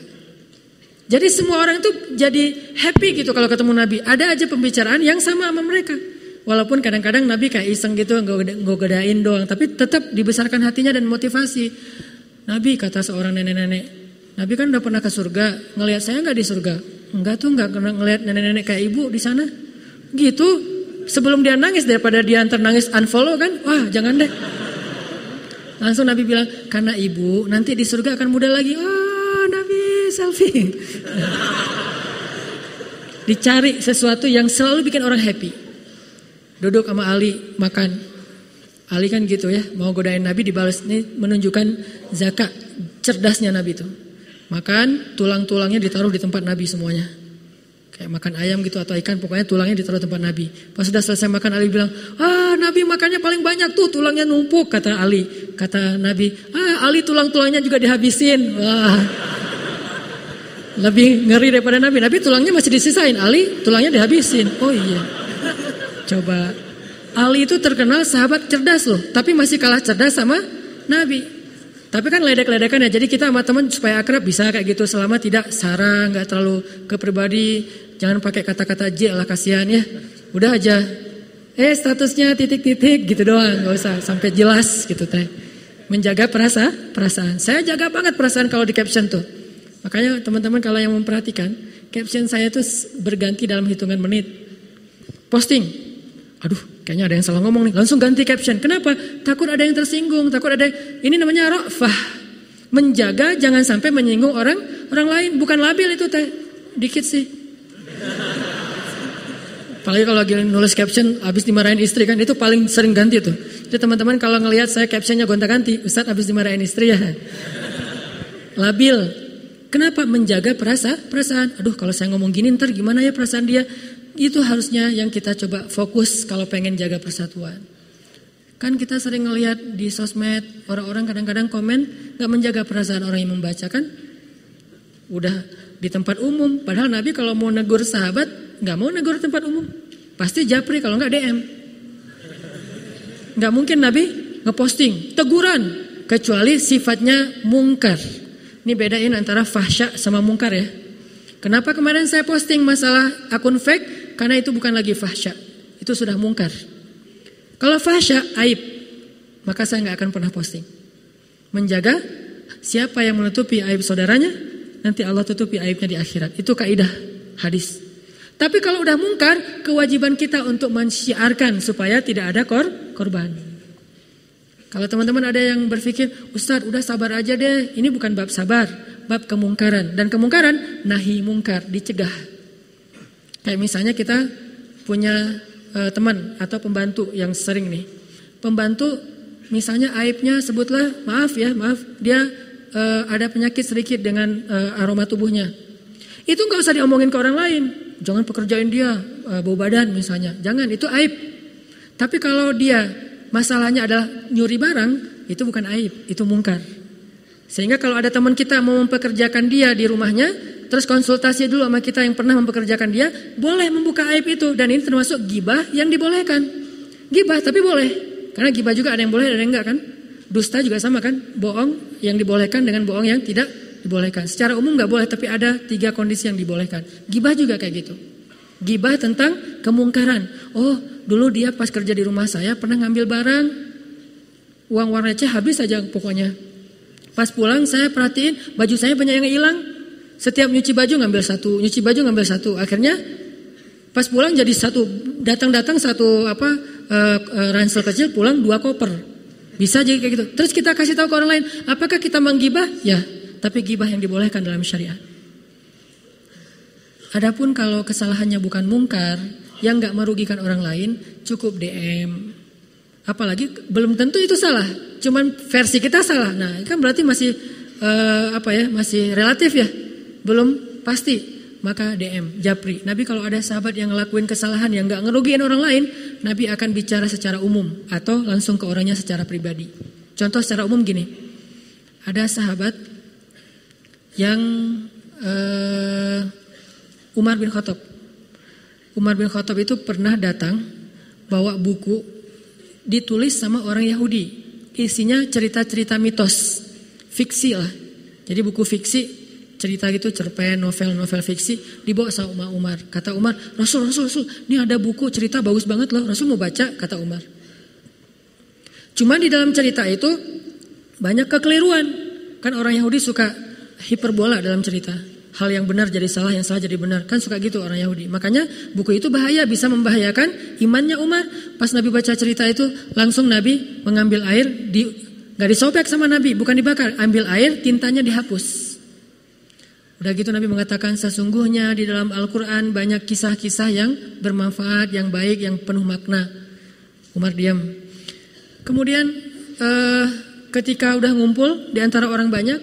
A: Jadi semua orang itu jadi happy gitu kalau ketemu Nabi. Ada aja pembicaraan yang sama sama mereka. Walaupun kadang-kadang Nabi kayak iseng gitu nggak godain doang, tapi tetap dibesarkan hatinya dan motivasi. Nabi kata seorang nenek-nenek, Nabi kan udah pernah ke surga, ngelihat saya nggak di surga? Enggak tuh nggak pernah ngelihat nenek-nenek kayak ibu di sana. Gitu. Sebelum dia nangis daripada dia antar nangis unfollow kan, wah jangan deh. Langsung Nabi bilang, karena ibu nanti di surga akan muda lagi. Oh Nabi selfie. Dicari sesuatu yang selalu bikin orang happy. Duduk sama Ali makan. Ali kan gitu ya, mau godain Nabi dibalas. Ini menunjukkan zakat cerdasnya Nabi itu. Makan, tulang-tulangnya ditaruh di tempat Nabi semuanya. Kayak makan ayam gitu atau ikan, pokoknya tulangnya ditaruh tempat Nabi. Pas sudah selesai makan, Ali bilang, ah Nabi makannya paling banyak tuh, tulangnya numpuk, kata Ali. Kata Nabi, ah Ali tulang-tulangnya juga dihabisin. Wah, lebih ngeri daripada Nabi. Nabi tulangnya masih disisain, Ali tulangnya dihabisin. Oh iya, coba. Ali itu terkenal sahabat cerdas loh, tapi masih kalah cerdas sama Nabi. Tapi kan ledek-ledekan ya, jadi kita sama teman supaya akrab bisa kayak gitu selama tidak sarang, nggak terlalu ke pribadi, jangan pakai kata-kata J lah kasihan ya. Udah aja, eh statusnya titik-titik gitu doang, nggak usah sampai jelas gitu teh. Menjaga perasa, perasaan. Saya jaga banget perasaan kalau di caption tuh. Makanya teman-teman kalau yang memperhatikan, caption saya tuh berganti dalam hitungan menit. Posting, aduh Kayaknya ada yang salah ngomong nih. Langsung ganti caption. Kenapa? Takut ada yang tersinggung. Takut ada yang... Ini namanya rofah. Menjaga jangan sampai menyinggung orang orang lain. Bukan labil itu teh. Dikit sih. Apalagi kalau lagi nulis caption habis dimarahin istri kan itu paling sering ganti tuh. Jadi teman-teman kalau ngelihat saya captionnya gonta-ganti, Ustaz habis dimarahin istri ya. Labil. Kenapa menjaga perasa perasaan? Aduh kalau saya ngomong gini ntar gimana ya perasaan dia? Itu harusnya yang kita coba fokus kalau pengen jaga persatuan. Kan kita sering ngelihat di sosmed orang-orang kadang-kadang komen nggak menjaga perasaan orang yang membaca kan. Udah di tempat umum, padahal Nabi kalau mau negur sahabat nggak mau negur tempat umum, pasti japri kalau nggak DM. Nggak mungkin Nabi ngeposting teguran kecuali sifatnya mungkar. Ini bedain antara fahsya sama mungkar ya. Kenapa kemarin saya posting masalah akun fake? Karena itu bukan lagi fahsya. Itu sudah mungkar. Kalau fahsya, aib. Maka saya nggak akan pernah posting. Menjaga siapa yang menutupi aib saudaranya, nanti Allah tutupi aibnya di akhirat. Itu kaidah hadis. Tapi kalau udah mungkar, kewajiban kita untuk mensyiarkan supaya tidak ada kor korban. Kalau teman-teman ada yang berpikir, Ustadz udah sabar aja deh, ini bukan bab sabar, bab kemungkaran. Dan kemungkaran, nahi mungkar, dicegah. Kayak misalnya kita punya uh, teman atau pembantu yang sering nih. Pembantu misalnya aibnya sebutlah, maaf ya, maaf, dia uh, ada penyakit sedikit dengan uh, aroma tubuhnya. Itu nggak usah diomongin ke orang lain. Jangan pekerjain dia uh, bau badan misalnya. Jangan itu aib. Tapi kalau dia masalahnya adalah nyuri barang, itu bukan aib, itu mungkar. Sehingga kalau ada teman kita mau mempekerjakan dia di rumahnya, terus konsultasi dulu sama kita yang pernah mempekerjakan dia, boleh membuka aib itu dan ini termasuk gibah yang dibolehkan. Gibah tapi boleh. Karena gibah juga ada yang boleh ada yang enggak kan? Dusta juga sama kan? Bohong yang dibolehkan dengan bohong yang tidak dibolehkan. Secara umum nggak boleh, tapi ada tiga kondisi yang dibolehkan. Gibah juga kayak gitu. Gibah tentang kemungkaran. Oh, dulu dia pas kerja di rumah saya pernah ngambil barang, uang warna receh habis saja pokoknya. Pas pulang saya perhatiin baju saya banyak yang hilang. Setiap nyuci baju ngambil satu, nyuci baju ngambil satu. Akhirnya pas pulang jadi satu, datang-datang satu apa uh, uh, ransel kecil, pulang dua koper. Bisa jadi kayak gitu. Terus kita kasih tahu ke orang lain, apakah kita menggibah? Ya, tapi gibah yang dibolehkan dalam syariat. Adapun kalau kesalahannya bukan mungkar, yang nggak merugikan orang lain, cukup DM. Apalagi belum tentu itu salah, cuman versi kita salah. Nah, kan berarti masih uh, apa ya, masih relatif ya, belum pasti maka DM Japri. Nabi kalau ada sahabat yang ngelakuin kesalahan yang nggak ngerugiin orang lain, Nabi akan bicara secara umum atau langsung ke orangnya secara pribadi. Contoh secara umum gini, ada sahabat yang uh, Umar bin Khattab. Umar bin Khattab itu pernah datang bawa buku ditulis sama orang Yahudi. Isinya cerita-cerita mitos, fiksi lah. Jadi buku fiksi cerita gitu cerpen novel-novel fiksi dibawa sama Umar. Kata Umar Rasul Rasul Rasul ini ada buku cerita bagus banget loh. Rasul mau baca kata Umar. Cuman di dalam cerita itu banyak kekeliruan. Kan orang Yahudi suka hiperbola dalam cerita hal yang benar jadi salah yang salah jadi benar. Kan suka gitu orang Yahudi. Makanya buku itu bahaya bisa membahayakan imannya Umar. Pas Nabi baca cerita itu langsung Nabi mengambil air di nggak disobek sama Nabi bukan dibakar. Ambil air tintanya dihapus. Udah gitu Nabi mengatakan sesungguhnya di dalam Al-Quran banyak kisah-kisah yang bermanfaat, yang baik, yang penuh makna. Umar diam. Kemudian eh, ketika udah ngumpul di antara orang banyak,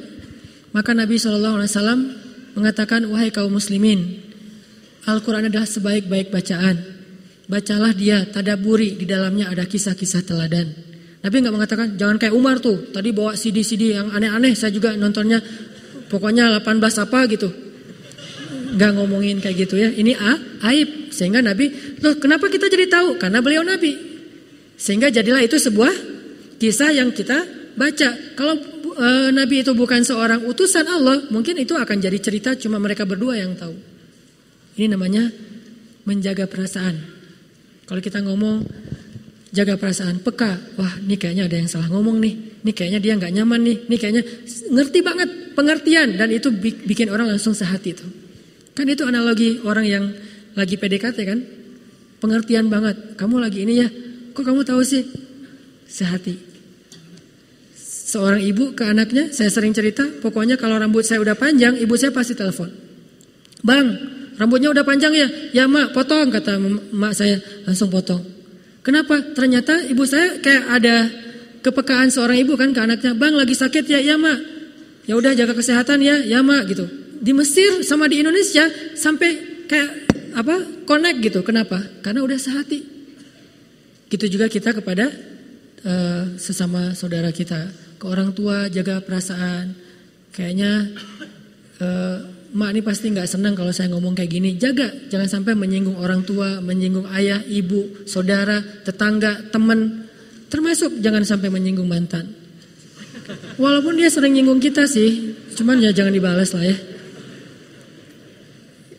A: maka Nabi SAW mengatakan wahai kaum muslimin, Al-Quran adalah sebaik-baik bacaan. Bacalah dia, tadaburi di dalamnya ada kisah-kisah teladan. Nabi nggak mengatakan jangan kayak Umar tuh, tadi bawa CD-CD yang aneh-aneh, saya juga nontonnya pokoknya 18 apa gitu. Gak ngomongin kayak gitu ya. Ini a, aib. Sehingga Nabi, loh kenapa kita jadi tahu? Karena beliau Nabi. Sehingga jadilah itu sebuah kisah yang kita baca. Kalau e, Nabi itu bukan seorang utusan Allah, mungkin itu akan jadi cerita cuma mereka berdua yang tahu. Ini namanya menjaga perasaan. Kalau kita ngomong jaga perasaan, peka. Wah, ini kayaknya ada yang salah ngomong nih. Ini kayaknya dia nggak nyaman nih. Ini kayaknya ngerti banget pengertian dan itu bikin orang langsung sehati itu. Kan itu analogi orang yang lagi PDKT kan? Pengertian banget. Kamu lagi ini ya. Kok kamu tahu sih? Sehati. Seorang ibu ke anaknya, saya sering cerita, pokoknya kalau rambut saya udah panjang, ibu saya pasti telepon. Bang, rambutnya udah panjang ya? Ya mak, potong kata mak saya, langsung potong. Kenapa? Ternyata ibu saya kayak ada kepekaan seorang ibu kan ke anaknya, bang lagi sakit ya? Ya mak, ya udah jaga kesehatan ya, ya mak gitu. Di Mesir sama di Indonesia sampai kayak apa connect gitu. Kenapa? Karena udah sehati. Gitu juga kita kepada uh, sesama saudara kita, ke orang tua jaga perasaan. Kayaknya uh, mak ini pasti nggak senang kalau saya ngomong kayak gini. Jaga, jangan sampai menyinggung orang tua, menyinggung ayah, ibu, saudara, tetangga, teman. Termasuk jangan sampai menyinggung mantan. Walaupun dia sering nyinggung kita sih, cuman ya jangan dibalas lah ya.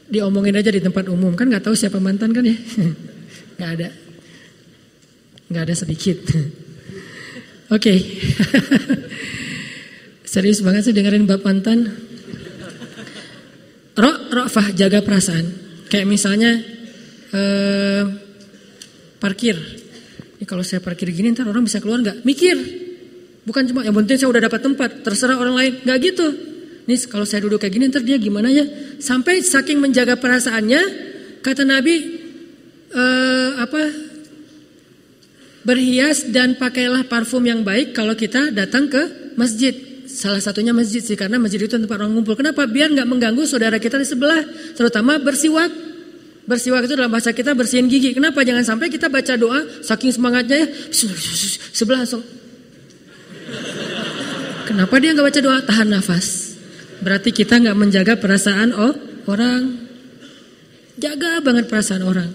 A: diomongin aja di tempat umum kan nggak tahu siapa mantan kan ya nggak ada nggak ada sedikit oke. Okay. serius banget sih dengerin bab mantan. Rok, rofah jaga perasaan. Kayak misalnya eh, parkir. Ini kalau saya parkir gini ntar orang bisa keluar nggak? Mikir. Bukan cuma yang penting saya udah dapat tempat terserah orang lain. Nggak gitu. Nih kalau saya duduk kayak gini ntar dia gimana ya? Sampai saking menjaga perasaannya, kata Nabi eh, apa berhias dan pakailah parfum yang baik kalau kita datang ke masjid. Salah satunya masjid sih karena masjid itu tempat orang ngumpul. Kenapa? Biar nggak mengganggu saudara kita di sebelah, terutama bersiwak. Bersiwak itu dalam bahasa kita bersihin gigi. Kenapa? Jangan sampai kita baca doa saking semangatnya ya sebelah langsung. Kenapa dia nggak baca doa? Tahan nafas. Berarti kita nggak menjaga perasaan oh, orang. Jaga banget perasaan orang.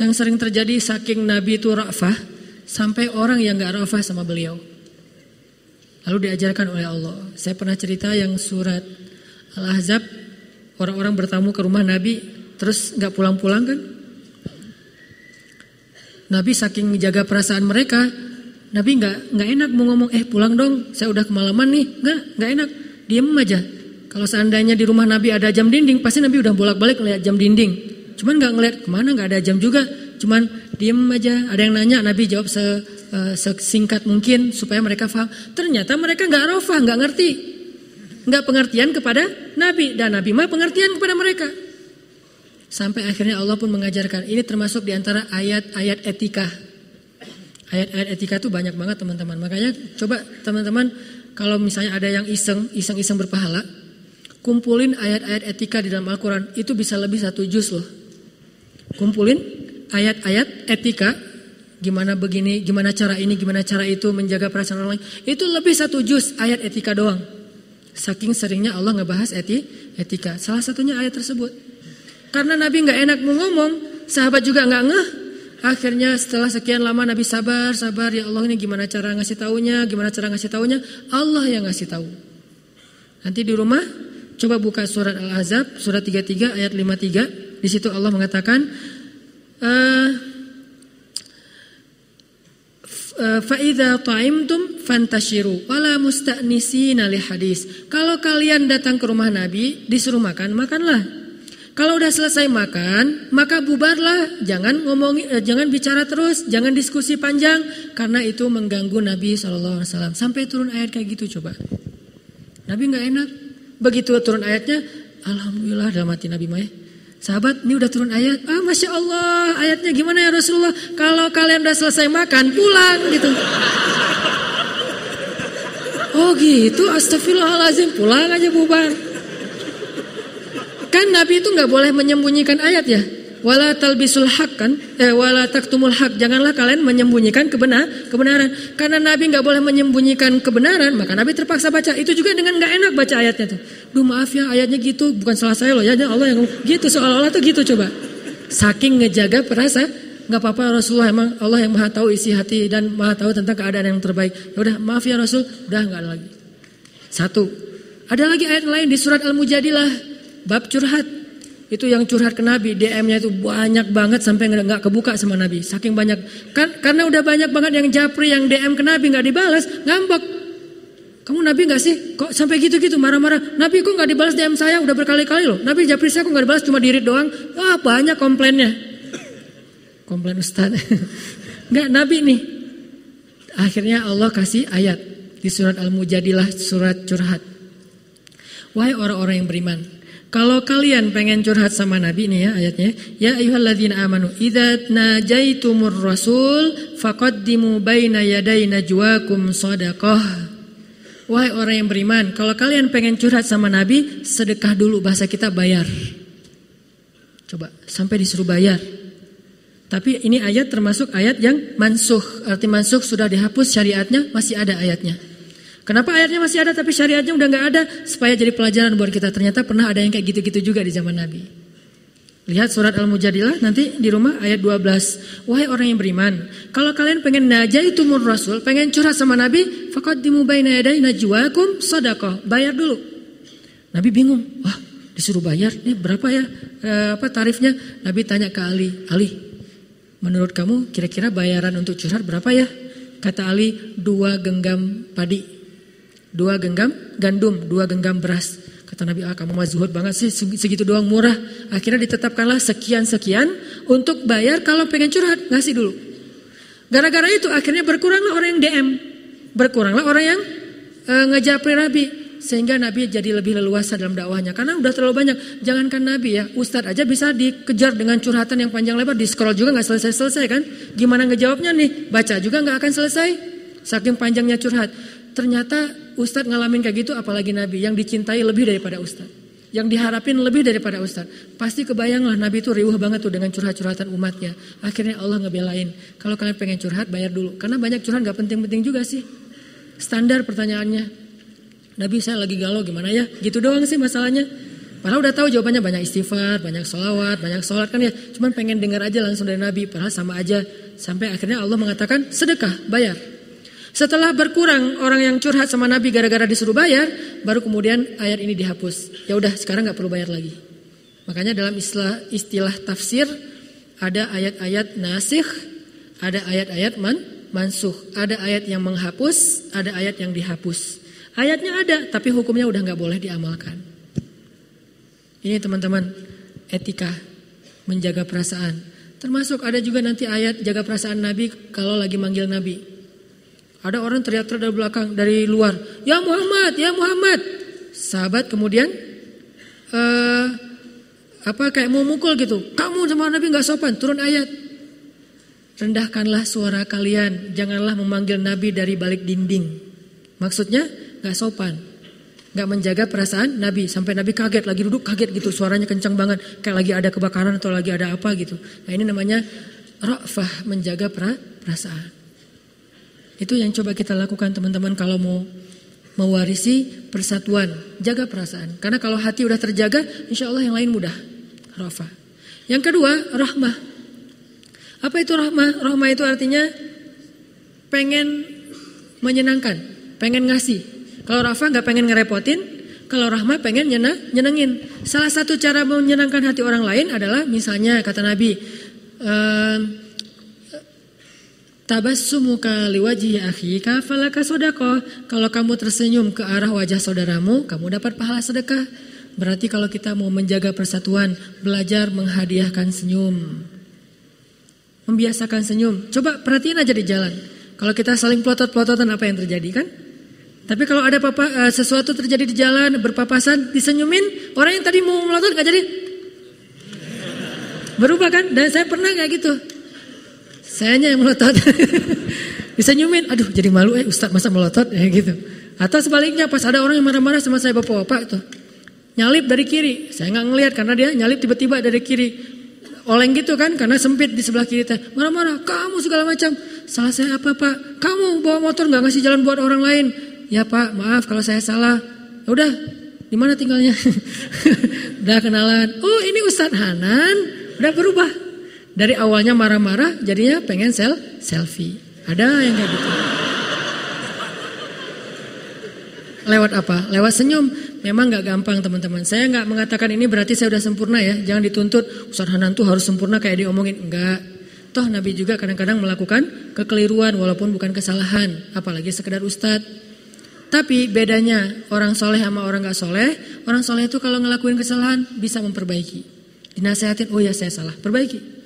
A: Yang sering terjadi saking Nabi itu rafah sampai orang yang nggak rafah sama beliau. Lalu diajarkan oleh Allah. Saya pernah cerita yang surat Al-Ahzab orang-orang bertamu ke rumah Nabi terus nggak pulang-pulang kan? Nabi saking menjaga perasaan mereka, Nabi nggak nggak enak mau ngomong eh pulang dong, saya udah kemalaman nih, nggak nggak enak. Diem aja. Kalau seandainya di rumah Nabi ada jam dinding, pasti Nabi udah bolak-balik ngeliat jam dinding. Cuman nggak ngeliat ke mana, nggak ada jam juga. Cuman diem aja. Ada yang nanya, Nabi jawab se, uh, sesingkat mungkin supaya mereka paham. Ternyata mereka nggak rofah, nggak ngerti, nggak pengertian kepada Nabi dan Nabi mah pengertian kepada mereka. Sampai akhirnya Allah pun mengajarkan. Ini termasuk di antara ayat-ayat etika. Ayat-ayat etika itu banyak banget teman-teman. Makanya coba teman-teman kalau misalnya ada yang iseng, iseng-iseng berpahala, kumpulin ayat-ayat etika di dalam Al-Quran, itu bisa lebih satu juz loh. Kumpulin ayat-ayat etika, gimana begini, gimana cara ini, gimana cara itu, menjaga perasaan orang lain. Itu lebih satu juz ayat etika doang. Saking seringnya Allah ngebahas eti, etika. Salah satunya ayat tersebut. Karena Nabi nggak enak mau ngomong, sahabat juga nggak ngeh, Akhirnya setelah sekian lama Nabi sabar, sabar ya Allah ini gimana cara ngasih taunya, gimana cara ngasih taunya? Allah yang ngasih tahu. Nanti di rumah coba buka surat Al-Ahzab surat 33 ayat 53. Di situ Allah mengatakan uh, Fa'idha ta'imtum fantashiru wala musta'nisina li hadis. Kalau kalian datang ke rumah Nabi disuruh makan, makanlah. Kalau udah selesai makan, maka bubarlah. Jangan ngomongin, eh, jangan bicara terus, jangan diskusi panjang, karena itu mengganggu Nabi saw. Sampai turun ayat kayak gitu coba. Nabi nggak enak. Begitu turun ayatnya, alhamdulillah dalam hati Nabi Maya. Sahabat, ini udah turun ayat. Ah, masya Allah, ayatnya gimana ya Rasulullah? Kalau kalian udah selesai makan, pulang gitu. Oh gitu, astagfirullahalazim, pulang aja bubar. Kan Nabi itu nggak boleh menyembunyikan ayat ya. Wala talbisul hak kan, eh, wala taktumul hak. Janganlah kalian menyembunyikan kebenar, kebenaran. Karena Nabi nggak boleh menyembunyikan kebenaran, maka Nabi terpaksa baca. Itu juga dengan nggak enak baca ayatnya tuh. Duh maaf ya ayatnya gitu, bukan salah saya loh ya. Allah yang gitu seolah-olah tuh gitu coba. Saking ngejaga perasa, nggak apa-apa Rasulullah emang Allah yang maha tahu isi hati dan maha tahu tentang keadaan yang terbaik. Ya udah maaf ya Rasul, udah nggak lagi. Satu. Ada lagi ayat lain di surat Al-Mujadilah Bab curhat. Itu yang curhat ke Nabi, DM-nya itu banyak banget sampai nggak kebuka sama Nabi. Saking banyak. Kan karena udah banyak banget yang japri yang DM ke Nabi nggak dibalas, ngambek. Kamu Nabi nggak sih? Kok sampai gitu-gitu marah-marah? Nabi kok nggak dibalas DM saya udah berkali-kali loh. Nabi japri saya kok nggak dibalas cuma dirit doang. Wah banyak komplainnya. Komplain Ustaz. nggak Nabi nih. Akhirnya Allah kasih ayat di surat Al-Mujadilah surat curhat. Wahai orang-orang yang beriman, kalau kalian pengen curhat sama Nabi nih ya ayatnya, ya ayyuhalladzina amanu idza najaitumur rasul faqaddimu baina yaday najwakum shadaqah. Wahai orang yang beriman, kalau kalian pengen curhat sama Nabi, sedekah dulu bahasa kita bayar. Coba sampai disuruh bayar. Tapi ini ayat termasuk ayat yang mansuh. Arti mansuh sudah dihapus syariatnya, masih ada ayatnya. Kenapa ayatnya masih ada tapi syariatnya udah nggak ada supaya jadi pelajaran buat kita. Ternyata pernah ada yang kayak gitu-gitu juga di zaman Nabi. Lihat surat Al-Mujadilah nanti di rumah ayat 12. Wahai orang yang beriman, kalau kalian pengen mur rasul, pengen curhat sama Nabi, faqaddimu baina yaday najwakum sadaqah. Bayar dulu. Nabi bingung. Wah, disuruh bayar. Ini berapa ya? uh, apa tarifnya? Nabi tanya ke Ali, Ali, menurut kamu kira-kira bayaran untuk curhat berapa ya? Kata Ali, dua genggam padi, dua genggam gandum, dua genggam beras. Kata Nabi, ah kamu mah zuhud banget sih, segitu doang murah. Akhirnya ditetapkanlah sekian-sekian untuk bayar kalau pengen curhat, ngasih dulu. Gara-gara itu akhirnya berkuranglah orang yang DM. Berkuranglah orang yang e, ngejapri Nabi. Sehingga Nabi jadi lebih leluasa dalam dakwahnya. Karena udah terlalu banyak. Jangankan Nabi ya, Ustadz aja bisa dikejar dengan curhatan yang panjang lebar. Di scroll juga nggak selesai-selesai kan. Gimana ngejawabnya nih? Baca juga nggak akan selesai. Saking panjangnya curhat. Ternyata Ustadz ngalamin kayak gitu apalagi Nabi yang dicintai lebih daripada Ustadz. Yang diharapin lebih daripada Ustadz. Pasti kebayanglah Nabi itu riuh banget tuh dengan curhat-curhatan umatnya. Akhirnya Allah ngebelain. Kalau kalian pengen curhat bayar dulu. Karena banyak curhat gak penting-penting juga sih. Standar pertanyaannya. Nabi saya lagi galau gimana ya? Gitu doang sih masalahnya. Padahal udah tahu jawabannya banyak istighfar, banyak sholawat, banyak sholat kan ya. Cuman pengen dengar aja langsung dari Nabi. Padahal sama aja. Sampai akhirnya Allah mengatakan sedekah, bayar. Setelah berkurang orang yang curhat sama Nabi gara-gara disuruh bayar, baru kemudian ayat ini dihapus. Ya udah sekarang nggak perlu bayar lagi. Makanya dalam istilah istilah tafsir ada ayat-ayat nasikh, ada ayat-ayat man mansuh, ada ayat yang menghapus, ada ayat yang dihapus. Ayatnya ada, tapi hukumnya udah nggak boleh diamalkan. Ini teman-teman etika menjaga perasaan. Termasuk ada juga nanti ayat jaga perasaan Nabi kalau lagi manggil Nabi. Ada orang teriak-teriak dari belakang, dari luar, ya Muhammad, ya Muhammad. Sahabat kemudian uh, apa kayak mau mukul gitu. Kamu sama Nabi nggak sopan, turun ayat. Rendahkanlah suara kalian, janganlah memanggil Nabi dari balik dinding. Maksudnya nggak sopan, nggak menjaga perasaan Nabi sampai Nabi kaget lagi duduk kaget gitu suaranya kencang banget kayak lagi ada kebakaran atau lagi ada apa gitu. Nah ini namanya rafah menjaga perasaan. Itu yang coba kita lakukan teman-teman kalau mau mewarisi persatuan, jaga perasaan. Karena kalau hati udah terjaga, insya Allah yang lain mudah. Rafa. Yang kedua, rahmah. Apa itu rahmah? Rahmah itu artinya pengen menyenangkan, pengen ngasih. Kalau Rafa nggak pengen ngerepotin, kalau rahmah pengen nyena, nyenengin. Salah satu cara menyenangkan hati orang lain adalah misalnya kata Nabi, uh, Tabassumuka liwaji akhika falaka sodako. Kalau kamu tersenyum ke arah wajah saudaramu, kamu dapat pahala sedekah. Berarti kalau kita mau menjaga persatuan, belajar menghadiahkan senyum. Membiasakan senyum. Coba perhatiin aja di jalan. Kalau kita saling pelotot-pelototan apa yang terjadi kan? Tapi kalau ada papa, uh, sesuatu terjadi di jalan, berpapasan, disenyumin, orang yang tadi mau melotot gak jadi. Berubah kan? Dan saya pernah gak gitu. Sayanya yang melotot. Bisa nyumin, aduh jadi malu eh Ustadz masa melotot ya gitu. Atau sebaliknya pas ada orang yang marah-marah sama saya bapak-bapak itu. Nyalip dari kiri, saya nggak ngelihat karena dia nyalip tiba-tiba dari kiri. Oleng gitu kan karena sempit di sebelah kiri teh. Marah-marah, kamu segala macam. Salah saya apa pak? Kamu bawa motor nggak ngasih jalan buat orang lain. Ya pak, maaf kalau saya salah. Ya udah, di mana tinggalnya? udah kenalan. Oh ini Ustadz Hanan, udah berubah. Dari awalnya marah-marah, jadinya pengen sel selfie. Ada yang kayak gitu. Lewat apa? Lewat senyum. Memang nggak gampang teman-teman. Saya nggak mengatakan ini berarti saya udah sempurna ya. Jangan dituntut Ustaz Hanan tuh harus sempurna kayak diomongin. Enggak. Toh Nabi juga kadang-kadang melakukan kekeliruan walaupun bukan kesalahan. Apalagi sekedar ustadz. Tapi bedanya orang soleh sama orang gak soleh. Orang soleh itu kalau ngelakuin kesalahan bisa memperbaiki. Dinasehatin, oh ya saya salah, perbaiki.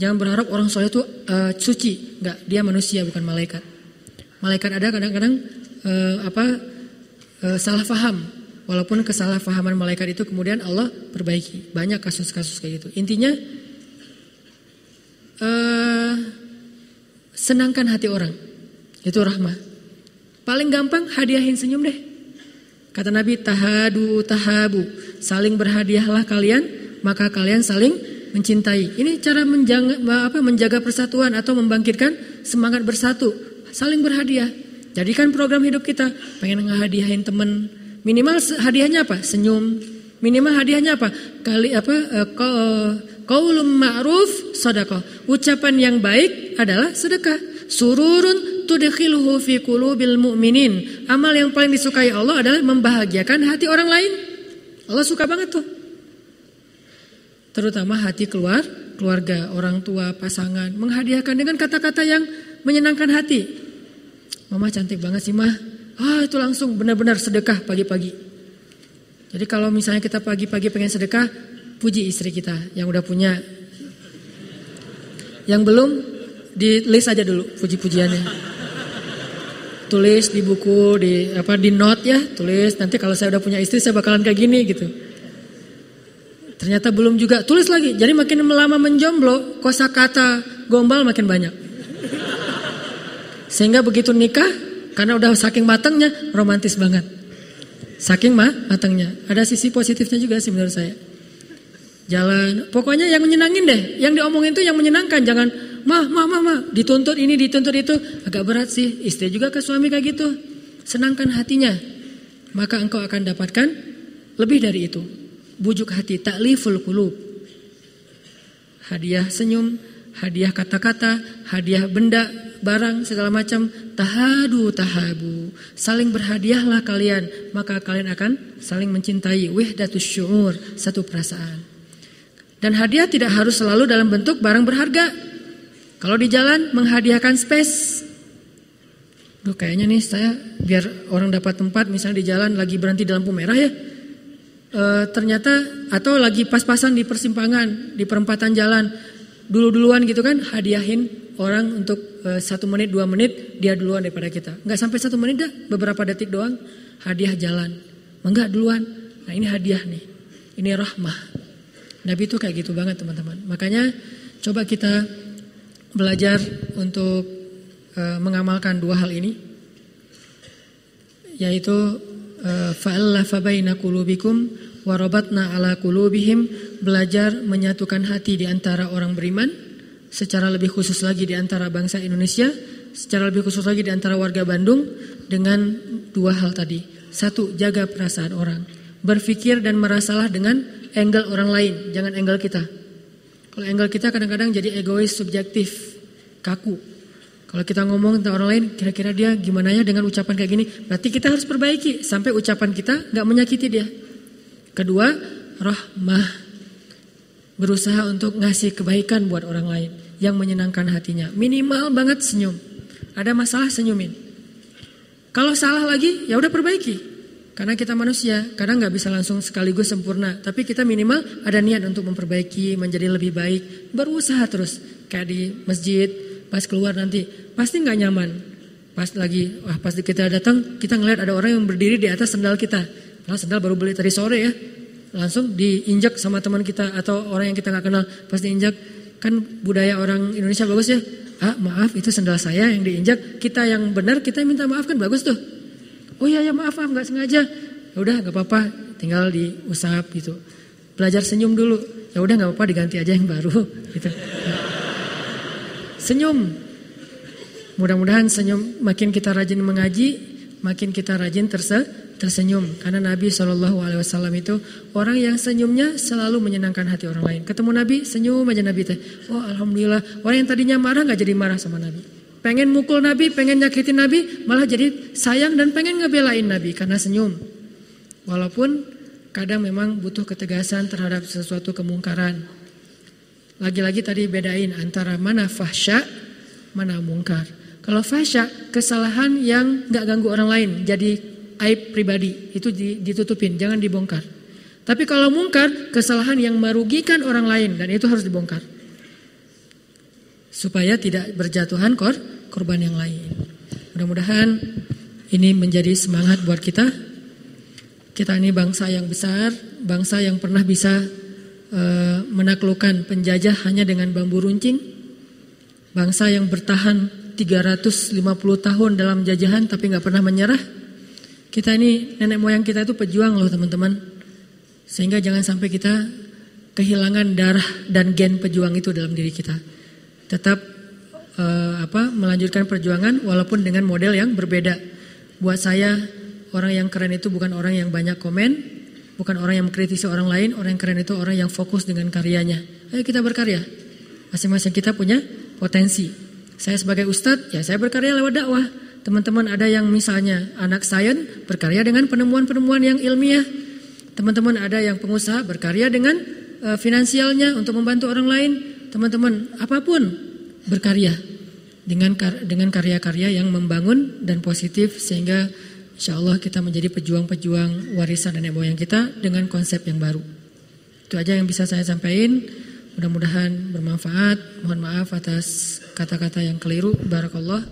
A: Jangan berharap orang soleh itu uh, suci, enggak, dia manusia bukan malaikat. Malaikat ada kadang-kadang uh, apa uh, salah faham, walaupun kesalahpahaman malaikat itu kemudian Allah perbaiki. Banyak kasus-kasus kayak gitu. Intinya uh, senangkan hati orang, itu rahmah. Paling gampang hadiahin senyum deh. Kata Nabi tahadu tahabu, saling berhadiahlah kalian, maka kalian saling mencintai. Ini cara menjaga, apa, menjaga persatuan atau membangkitkan semangat bersatu, saling berhadiah. Jadikan program hidup kita pengen ngehadiahin temen. Minimal hadiahnya apa? Senyum. Minimal hadiahnya apa? Kali apa? Qaulum eh, ma'ruf sedekah. Ucapan yang baik adalah sedekah. Sururun tudkhiluhu fi qulubil mu'minin. Amal yang paling disukai Allah adalah membahagiakan hati orang lain. Allah suka banget tuh. Terutama hati keluar, keluarga, orang tua, pasangan, menghadiahkan dengan kata-kata yang menyenangkan hati. Mama cantik banget sih mah. Ah itu langsung benar-benar sedekah pagi-pagi. Jadi kalau misalnya kita pagi-pagi pengen sedekah, puji istri kita yang udah punya. Yang belum, di list aja dulu puji-pujiannya. Tulis di buku, di apa di note ya, tulis nanti kalau saya udah punya istri saya bakalan kayak gini gitu. Ternyata belum juga, tulis lagi. Jadi makin lama menjomblo, kosakata gombal makin banyak. Sehingga begitu nikah, karena udah saking matangnya, romantis banget. Saking mah matangnya. Ada sisi positifnya juga sih menurut saya. Jalan, pokoknya yang menyenangin deh. Yang diomongin tuh yang menyenangkan, jangan mah, mah, mah, mah, dituntut ini, dituntut itu. Agak berat sih, istri juga ke suami kayak gitu. Senangkan hatinya, maka engkau akan dapatkan lebih dari itu bujuk hati takliful kulub. Hadiah senyum, hadiah kata-kata, hadiah benda, barang segala macam tahadu tahabu. Saling berhadiahlah kalian, maka kalian akan saling mencintai. Wahdatus syuur, satu perasaan. Dan hadiah tidak harus selalu dalam bentuk barang berharga. Kalau di jalan menghadiahkan space. Duh kayaknya nih saya biar orang dapat tempat misalnya di jalan lagi berhenti di lampu merah ya e, ternyata atau lagi pas-pasan di persimpangan di perempatan jalan. Dulu-duluan gitu kan hadiahin orang untuk e, satu menit dua menit dia duluan daripada kita. Nggak sampai satu menit dah beberapa detik doang hadiah jalan. Enggak duluan. Nah ini hadiah nih. Ini rahmah. Nabi itu kayak gitu banget teman-teman. Makanya coba kita belajar untuk e, mengamalkan dua hal ini. Yaitu fa'allafa baina qulubikum warabatna ala qulubihim. Belajar menyatukan hati di antara orang beriman secara lebih khusus lagi di antara bangsa Indonesia secara lebih khusus lagi di antara warga Bandung dengan dua hal tadi. Satu jaga perasaan orang. Berpikir dan merasalah dengan angle orang lain. Jangan angle kita. Kalau angle kita kadang-kadang jadi egois subjektif kaku kalau kita ngomong tentang orang lain, kira-kira dia gimana ya dengan ucapan kayak gini? Berarti kita harus perbaiki sampai ucapan kita nggak menyakiti dia. Kedua, rahmah. Berusaha untuk ngasih kebaikan buat orang lain yang menyenangkan hatinya. Minimal banget senyum. Ada masalah senyumin. Kalau salah lagi, ya udah perbaiki. Karena kita manusia, kadang nggak bisa langsung sekaligus sempurna. Tapi kita minimal ada niat untuk memperbaiki, menjadi lebih baik. Berusaha terus. Kayak di masjid, pas keluar nanti pasti nggak nyaman. Pas lagi, wah pas kita datang kita ngeliat ada orang yang berdiri di atas sendal kita. Karena sendal baru beli tadi sore ya, langsung diinjak sama teman kita atau orang yang kita nggak kenal pas diinjak kan budaya orang Indonesia bagus ya. Ah maaf itu sendal saya yang diinjak. Kita yang benar kita minta maaf kan bagus tuh. Oh iya ya maaf maaf nggak sengaja. Ya udah nggak apa-apa, tinggal diusap gitu. Belajar senyum dulu. Ya udah nggak apa-apa diganti aja yang baru gitu. Senyum. Mudah-mudahan senyum makin kita rajin mengaji, makin kita rajin terse, tersenyum. Karena Nabi Shallallahu Alaihi Wasallam itu orang yang senyumnya selalu menyenangkan hati orang lain. Ketemu Nabi, senyum aja Nabi teh. Oh Alhamdulillah. Orang yang tadinya marah nggak jadi marah sama Nabi. Pengen mukul Nabi, pengen nyakitin Nabi, malah jadi sayang dan pengen ngebelain Nabi karena senyum. Walaupun kadang memang butuh ketegasan terhadap sesuatu kemungkaran. Lagi-lagi tadi bedain antara mana fahsya, mana mungkar. Kalau fahsya, kesalahan yang nggak ganggu orang lain, jadi aib pribadi, itu ditutupin, jangan dibongkar. Tapi kalau mungkar, kesalahan yang merugikan orang lain, dan itu harus dibongkar. Supaya tidak berjatuhan kor, korban yang lain. Mudah-mudahan ini menjadi semangat buat kita. Kita ini bangsa yang besar, bangsa yang pernah bisa Eh, menaklukkan penjajah hanya dengan bambu runcing. Bangsa yang bertahan 350 tahun dalam jajahan tapi nggak pernah menyerah. Kita ini nenek moyang kita itu pejuang loh teman-teman. Sehingga jangan sampai kita kehilangan darah dan gen pejuang itu dalam diri kita. Tetap uh, apa melanjutkan perjuangan walaupun dengan model yang berbeda. Buat saya orang yang keren itu bukan orang yang banyak komen, bukan orang yang mengkritisi orang lain, orang yang keren itu orang yang fokus dengan karyanya. Ayo kita berkarya. Masing-masing kita punya potensi. Saya sebagai ustadz, ya saya berkarya lewat dakwah. Teman-teman ada yang misalnya anak sains berkarya dengan penemuan-penemuan yang ilmiah. Teman-teman ada yang pengusaha berkarya dengan uh, finansialnya untuk membantu orang lain, teman-teman apa pun berkarya dengan dengan karya-karya yang membangun dan positif sehingga insya Allah kita menjadi pejuang-pejuang warisan nenek moyang kita dengan konsep yang baru. Itu aja yang bisa saya sampaikan. Mudah-mudahan bermanfaat. Mohon maaf atas kata-kata yang keliru. Barakallah.